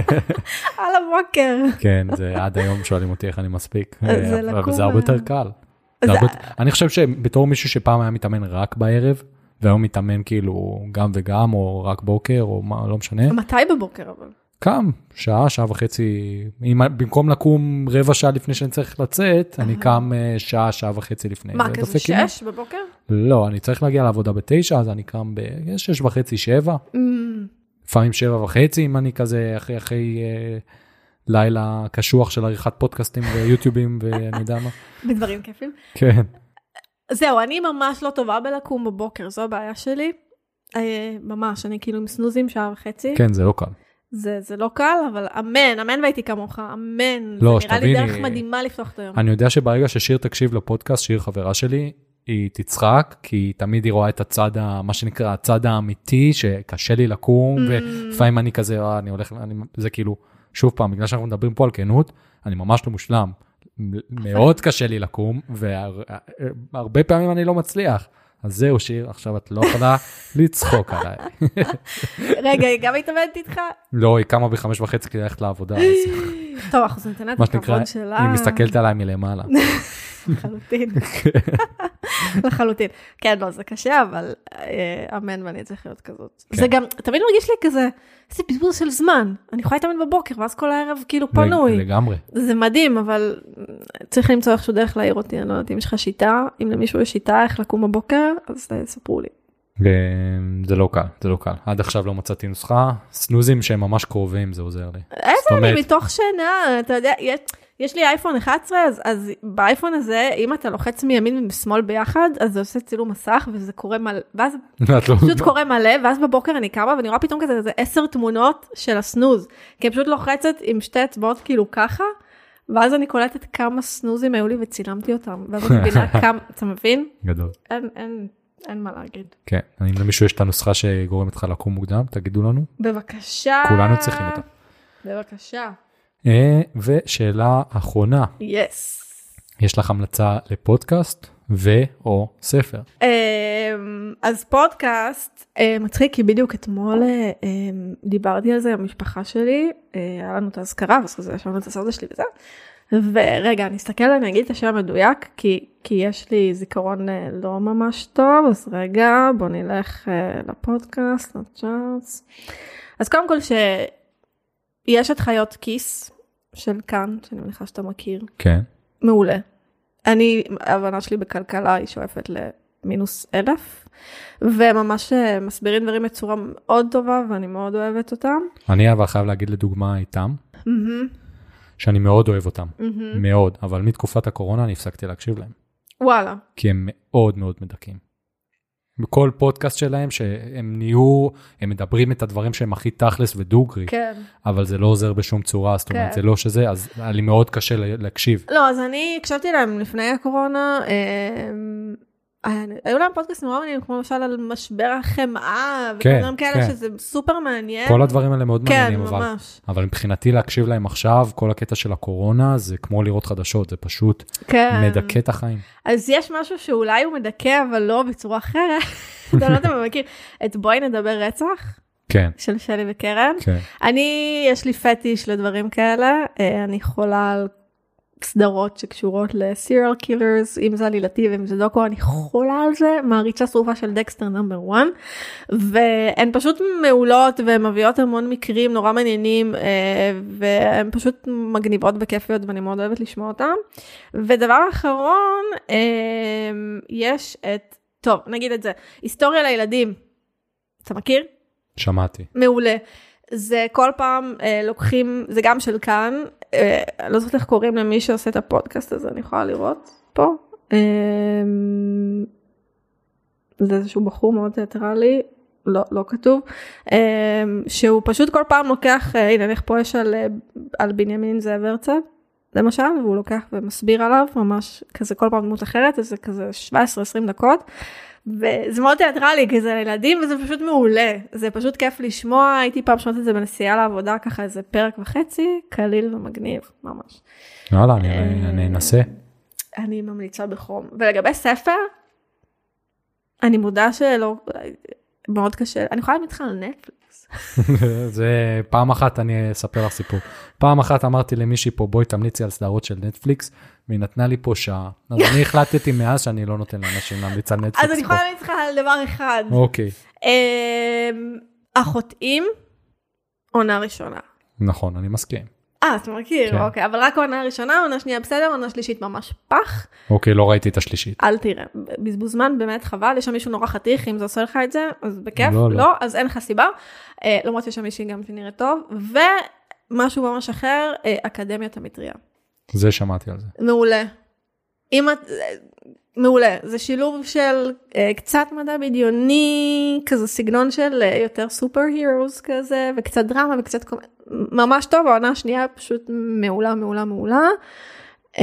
על הבוקר. כן, זה עד היום שואלים אותי איך אני מספיק, זה אה, אבל לקום זה הרבה יותר קל. זה זה- אני חושב שבתור מישהו שפעם היה מתאמן רק בערב, והיום מתאמן כאילו גם וגם, או רק בוקר, או מה, לא משנה, מתי בבוקר אבל? קם, שעה, שעה וחצי, אם במקום לקום רבע שעה לפני שאני צריך לצאת, אני קם אה, שעה, שעה וחצי לפני. מה, זה כזה. שש בבוקר? לא, אני צריך להגיע לעבודה בתשע, אז אני קם בשש וחצי, שבע, לפעמים שבע וחצי, אם אני כזה אחרי, אחרי אה, לילה קשוח של עריכת פודקאסטים ויוטיובים ואני יודע מה. בדברים כיפים. כן, זהו, אני ממש לא טובה בלקום בבוקר, זו הבעיה שלי. אה, ממש, אני כאילו עם סנוזים שעה וחצי. כן, זה לא קל. זה, זה לא קל, אבל אמן, אמן והייתי כמוך, אמן. לא, זה נראה לי שתביני- דרך מדהימה לפתוח את היום. אני יודע שברגע ששיר תקשיב לפודקאסט, שיר חברה שלי, היא תצחק, כי תמיד היא רואה את הצד, ה, מה שנקרא, הצד האמיתי, שקשה לי לקום, Mm. ולפעמים אני כזה, אה, אני הולך, אני, זה כאילו, שוב פעם, בגלל שאנחנו מדברים פה על כנות, אני ממש לא מושלם. מאוד קשה לי לקום, והרבה פעמים אני לא מצליח. אז זהו, שיר, עכשיו את לא יכולה לצחוק עליי. רגע, היא גם מתאמנת איתך? לא, היא קמה בחמש וחצי כדי ללכת לעבודה, טוב, אנחנו לה את הכבוד שלה. היא מסתכלת עליי מלמעלה. לחלוטין. לחלוטין. כן, לא, זה קשה, אבל אה, אמן ואני צריך להיות כזאת. כן. זה גם, תמיד מרגיש לי כזה, איזה בזבוז של זמן. אני יכולה להתאמן בבוקר, ואז כל הערב כאילו פנוי. לגמרי. זה מדהים, אבל צריך למצוא איכשהו דרך להעיר אותי, אני לא יודעת אם יש לך שיטה, אם למישהו יש שיטה איך לקום בבוקר, אז אה, ספרו לי. זה לא קל, זה לא קל. עד עכשיו לא מצאתי נוסחה. סנוזים שהם ממש קרובים, זה עוזר לי. איזה אני מתוך שינה, אתה יודע, יש, לי אייפון 11, אז, אז באייפון הזה, אם אתה לוחץ מימין ומשמאל ביחד, אז זה עושה צילום מסך וזה קורה מלא, ואז לא- פשוט קורה מלא, ואז בבוקר אני קמה ואני רואה פתאום כזה איזה עשר תמונות של הסנוז, כי אני פשוט לוחצת עם שתי אצבעות כאילו ככה, ואז אני קולטת כמה סנוזים היו לי וצילמתי אותם, ואז אני מבינה כמה, אתה מבין? גדול. אין, אין, אין מה להגיד. כן, אם למישהו יש את הנוסחה שגורמת לך לקום מוקדם, תגידו לנו. בבקשה. כולנו צריכים אותה. בבקשה. אה, ושאלה אחרונה, יס. יש לך המלצה לפודקאסט ו/או ספר? אמ, אז פודקאסט אה, מצחיק כי בדיוק אתמול אה, אמ, דיברתי על זה עם המשפחה שלי, היה לנו את האזכרה ואז ישבנו את הסרטה שלי וזה. ורגע אני אסתכל אני אגיד את השם המדויק כי כי יש לי זיכרון לא ממש טוב אז רגע בוא נלך אה, לפודקאסט לצ'ארטס. אז קודם כל שיש את חיות כיס של כאן שאני מניחה שאתה מכיר כן. מעולה. אני, ההבנה שלי בכלכלה היא שואפת למינוס אלף, וממש אה, מסבירים דברים בצורה מאוד טובה ואני מאוד אוהבת אותם. אני אבל חייב להגיד לדוגמה איתם, מהמם, שאני מאוד אוהב אותם, מהמם. מאוד, אבל מתקופת הקורונה אני הפסקתי להקשיב להם, וואלה, כי הם מאוד מאוד מדכאים. בכל פודקאסט שלהם שהם נהיו, הם מדברים את הדברים שהם הכי תכלס ודוגרי, כן. אבל זה לא עוזר בשום צורה, זאת אומרת, כן. זה לא שזה, אז היה לי מאוד קשה לה- להקשיב. לא, אז אני הקשבתי להם לפני הקורונה, אה, היו להם פודקאסטים נורא מעניינים, כמו למשל על משבר החמאה, כן, ודברים כאלה כן. שזה סופר מעניין. כל הדברים האלה מאוד כן, מעניינים, אבל, ממש. אבל מבחינתי להקשיב להם עכשיו, כל הקטע של הקורונה, זה כמו לראות חדשות, זה פשוט כן. מדכא את החיים. אז יש משהו שאולי הוא מדכא, אבל לא בצורה אחרת. אתה לא יודע מכיר. את בואי נדבר רצח, כן, של שלי וקרן. כן. אני, יש לי פטיש לדברים כאלה, אה, אני חולה על סדרות שקשורות ל serial killers, אם זה עלילתי ואם זה דוקו, אני חולה על זה, מעריצה שרופה של דקסטר number 1, והן פשוט מעולות והן מביאות המון מקרים נורא מעניינים, אה, והן פשוט מגניבות וכיפיות ואני מאוד אוהבת לשמוע אותן. ודבר אחרון, אה, יש את, טוב, נגיד את זה, היסטוריה לילדים, אתה מכיר? שמעתי. מעולה. זה כל פעם אה, לוקחים, זה גם של כאן, אה, לא זוכרת איך קוראים למי שעושה את הפודקאסט הזה, אני יכולה לראות פה. אה, זה איזשהו בחור מאוד תיאטרלי, לא, לא כתוב, אה, שהוא פשוט כל פעם לוקח, אה, הנה נניח פה יש על, אה, על בנימין זאב הרצל, למשל, והוא לוקח ומסביר עליו ממש כזה כל פעם דמות אחרת, אז זה כזה 17-20 דקות. וזה מאוד תיאטרלי כי זה לילדים וזה פשוט מעולה זה פשוט כיף לשמוע הייתי פעם שומעת את זה בנסיעה לעבודה ככה איזה פרק וחצי קליל ומגניב ממש. יאללה אני, אני אנסה. אני ממליצה בחום ולגבי ספר אני מודה שלא מאוד קשה אני יכולה להגיד לך על נטפליקס. זה פעם אחת אני אספר לך סיפור פעם אחת אמרתי למישהי פה בואי תמליצי על סדרות של נטפליקס והיא נתנה לי פה שעה אז אני החלטתי מאז שאני לא נותן לאנשים להמליץ על נטפליקס. אז אני יכולה להמליץ לך על דבר אחד. אוקיי. אמ, החוטאים עונה ראשונה. נכון אני מסכים. אה, אתה מכיר, כן. אוקיי, אבל רק עונה ראשונה, עונה שנייה בסדר, עונה שלישית ממש פח. אוקיי לא ראיתי את השלישית. אל תראה, בזבוז זמן באמת חבל, יש שם מישהו נורא חתיך, אם זה עושה לך את זה, אז בכיף, לא, לא, לא. לא אז אין לך סיבה. אה, למרות שיש שם מישהי גם שנראית טוב, ומשהו ממש אחר, אה, אקדמיית המטריה. זה שמעתי על זה. מעולה. אם את... מעולה, זה שילוב של uh, קצת מדע בדיוני, כזה סגנון של uh, יותר סופר הירוס כזה, וקצת דרמה וקצת. ממש טוב, העונה השנייה פשוט מעולה, מעולה, מעולה. Uh,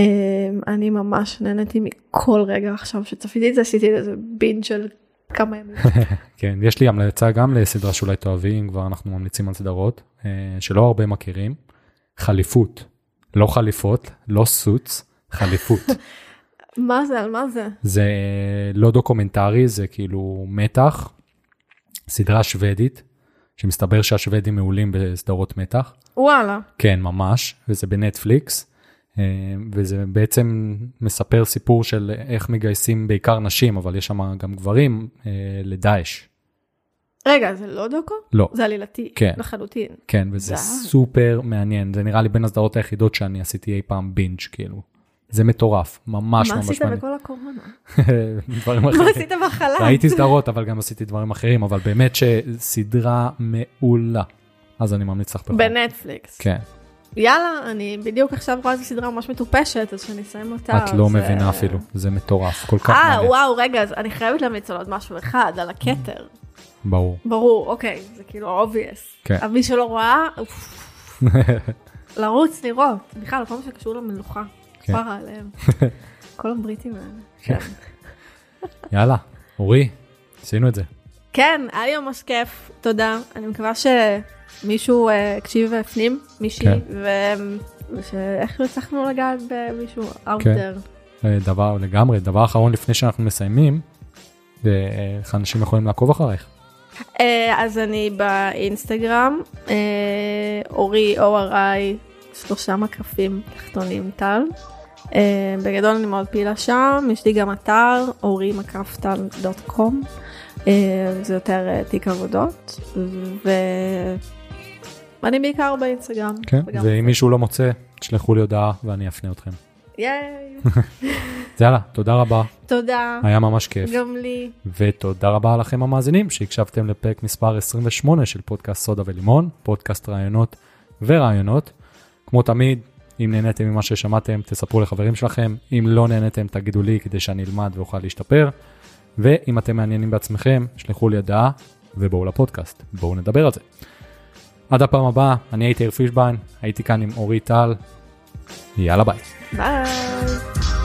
אני ממש נהניתי מכל רגע עכשיו שצפיתי את זה, עשיתי איזה בין של כמה ימים. כן יש לי המלצה גם לסדרה שאולי תאהבי אם כבר אנחנו ממליצים על סדרות אה, שלא הרבה מכירים. חליפות. לא חליפות לא סוץ חליפות. מה זה, על מה זה? זה לא דוקומנטרי זה כאילו מתח. סדרה שוודית שמסתבר שהשוודים מעולים בסדרות מתח. וואלה. כן ממש וזה בנטפליקס. אה, וזה בעצם מספר סיפור של איך מגייסים בעיקר נשים אבל יש שם גם גברים אה, לדאעש. רגע, זה לא דוקו? לא. זה עלילתי. כן. לחלוטין. כן וזה די. סופר מעניין זה נראה לי בין הסדרות היחידות שאני עשיתי אי פעם בינג' כאילו. זה מטורף ממש מה ממש עשית מעניין. בכל הקורונה? דברים מה אחרים. עשית בחלל? ראיתי סדרות אבל גם עשיתי דברים אחרים אבל באמת שסדרה מעולה. אז אני ממליץ לך בחום. בנטפליקס. כן יאללה, אני בדיוק עכשיו רואה איזה סדרה ממש מטופשת, אז שאני אסיים אותה. את לא אז, מבינה אה, אפילו זה מטורף כל כך אה, מעניין. וואו, רגע, אז אני חייבת להמליץ על עוד משהו אחד, על הכתר. ברור. ברור, אוקיי, זה כאילו obvious. כן. אבל מי שלא רואה, לרוץ, לראות. בכלל, כל מה שקשור למלוכה. כן. כפרה עליהם. כל הבריטים האלה. כן. יאללה אורי עשינו את זה. כן, היה לי ממש כיף, תודה. אני מקווה שמישהו אה, הקשיב והפנים, מישהי, כן. ו- ושאיכשהו הצלחנו לגעת במישהו out כן. there. אה, דבר לגמרי דבר אחרון לפני שאנחנו מסיימים. אה, איך אנשים יכולים לעקוב אחריך. אה, אז אני באינסטגרם, אה, אורי או.אר.איי, שלושה מקפים תחתונים טל. אה, בגדול אני מאוד פעילה שם, יש לי גם אתר, אורי מקף טל דוט קום. זה יותר תיק עבודות, ואני בעיקר באינסטגרם. כן. ואם מישהו לא מוצא תשלחו לי הודעה ואני אפנה אתכם. ייי, אז יאללה תודה רבה תודה, היה ממש כיף. גם לי. ותודה רבה לכם המאזינים שהקשבתם לפרק מספר 28 של פודקאסט סודה ולימון, פודקאסט רעיונות ורעיונות. כמו תמיד, אם נהניתם ממה ששמעתם, תספרו לחברים שלכם, אם לא נהניתם, תגידו לי כדי שאני אלמד ואוכל להשתפר. ואם אתם מעניינים בעצמכם, שלחו לי הודעה ובואו לפודקאסט, בואו נדבר על זה. עד הפעם הבאה, אני הייתי יאיר פישביין, הייתי כאן עם אורי טל, יאללה ביי. Bye.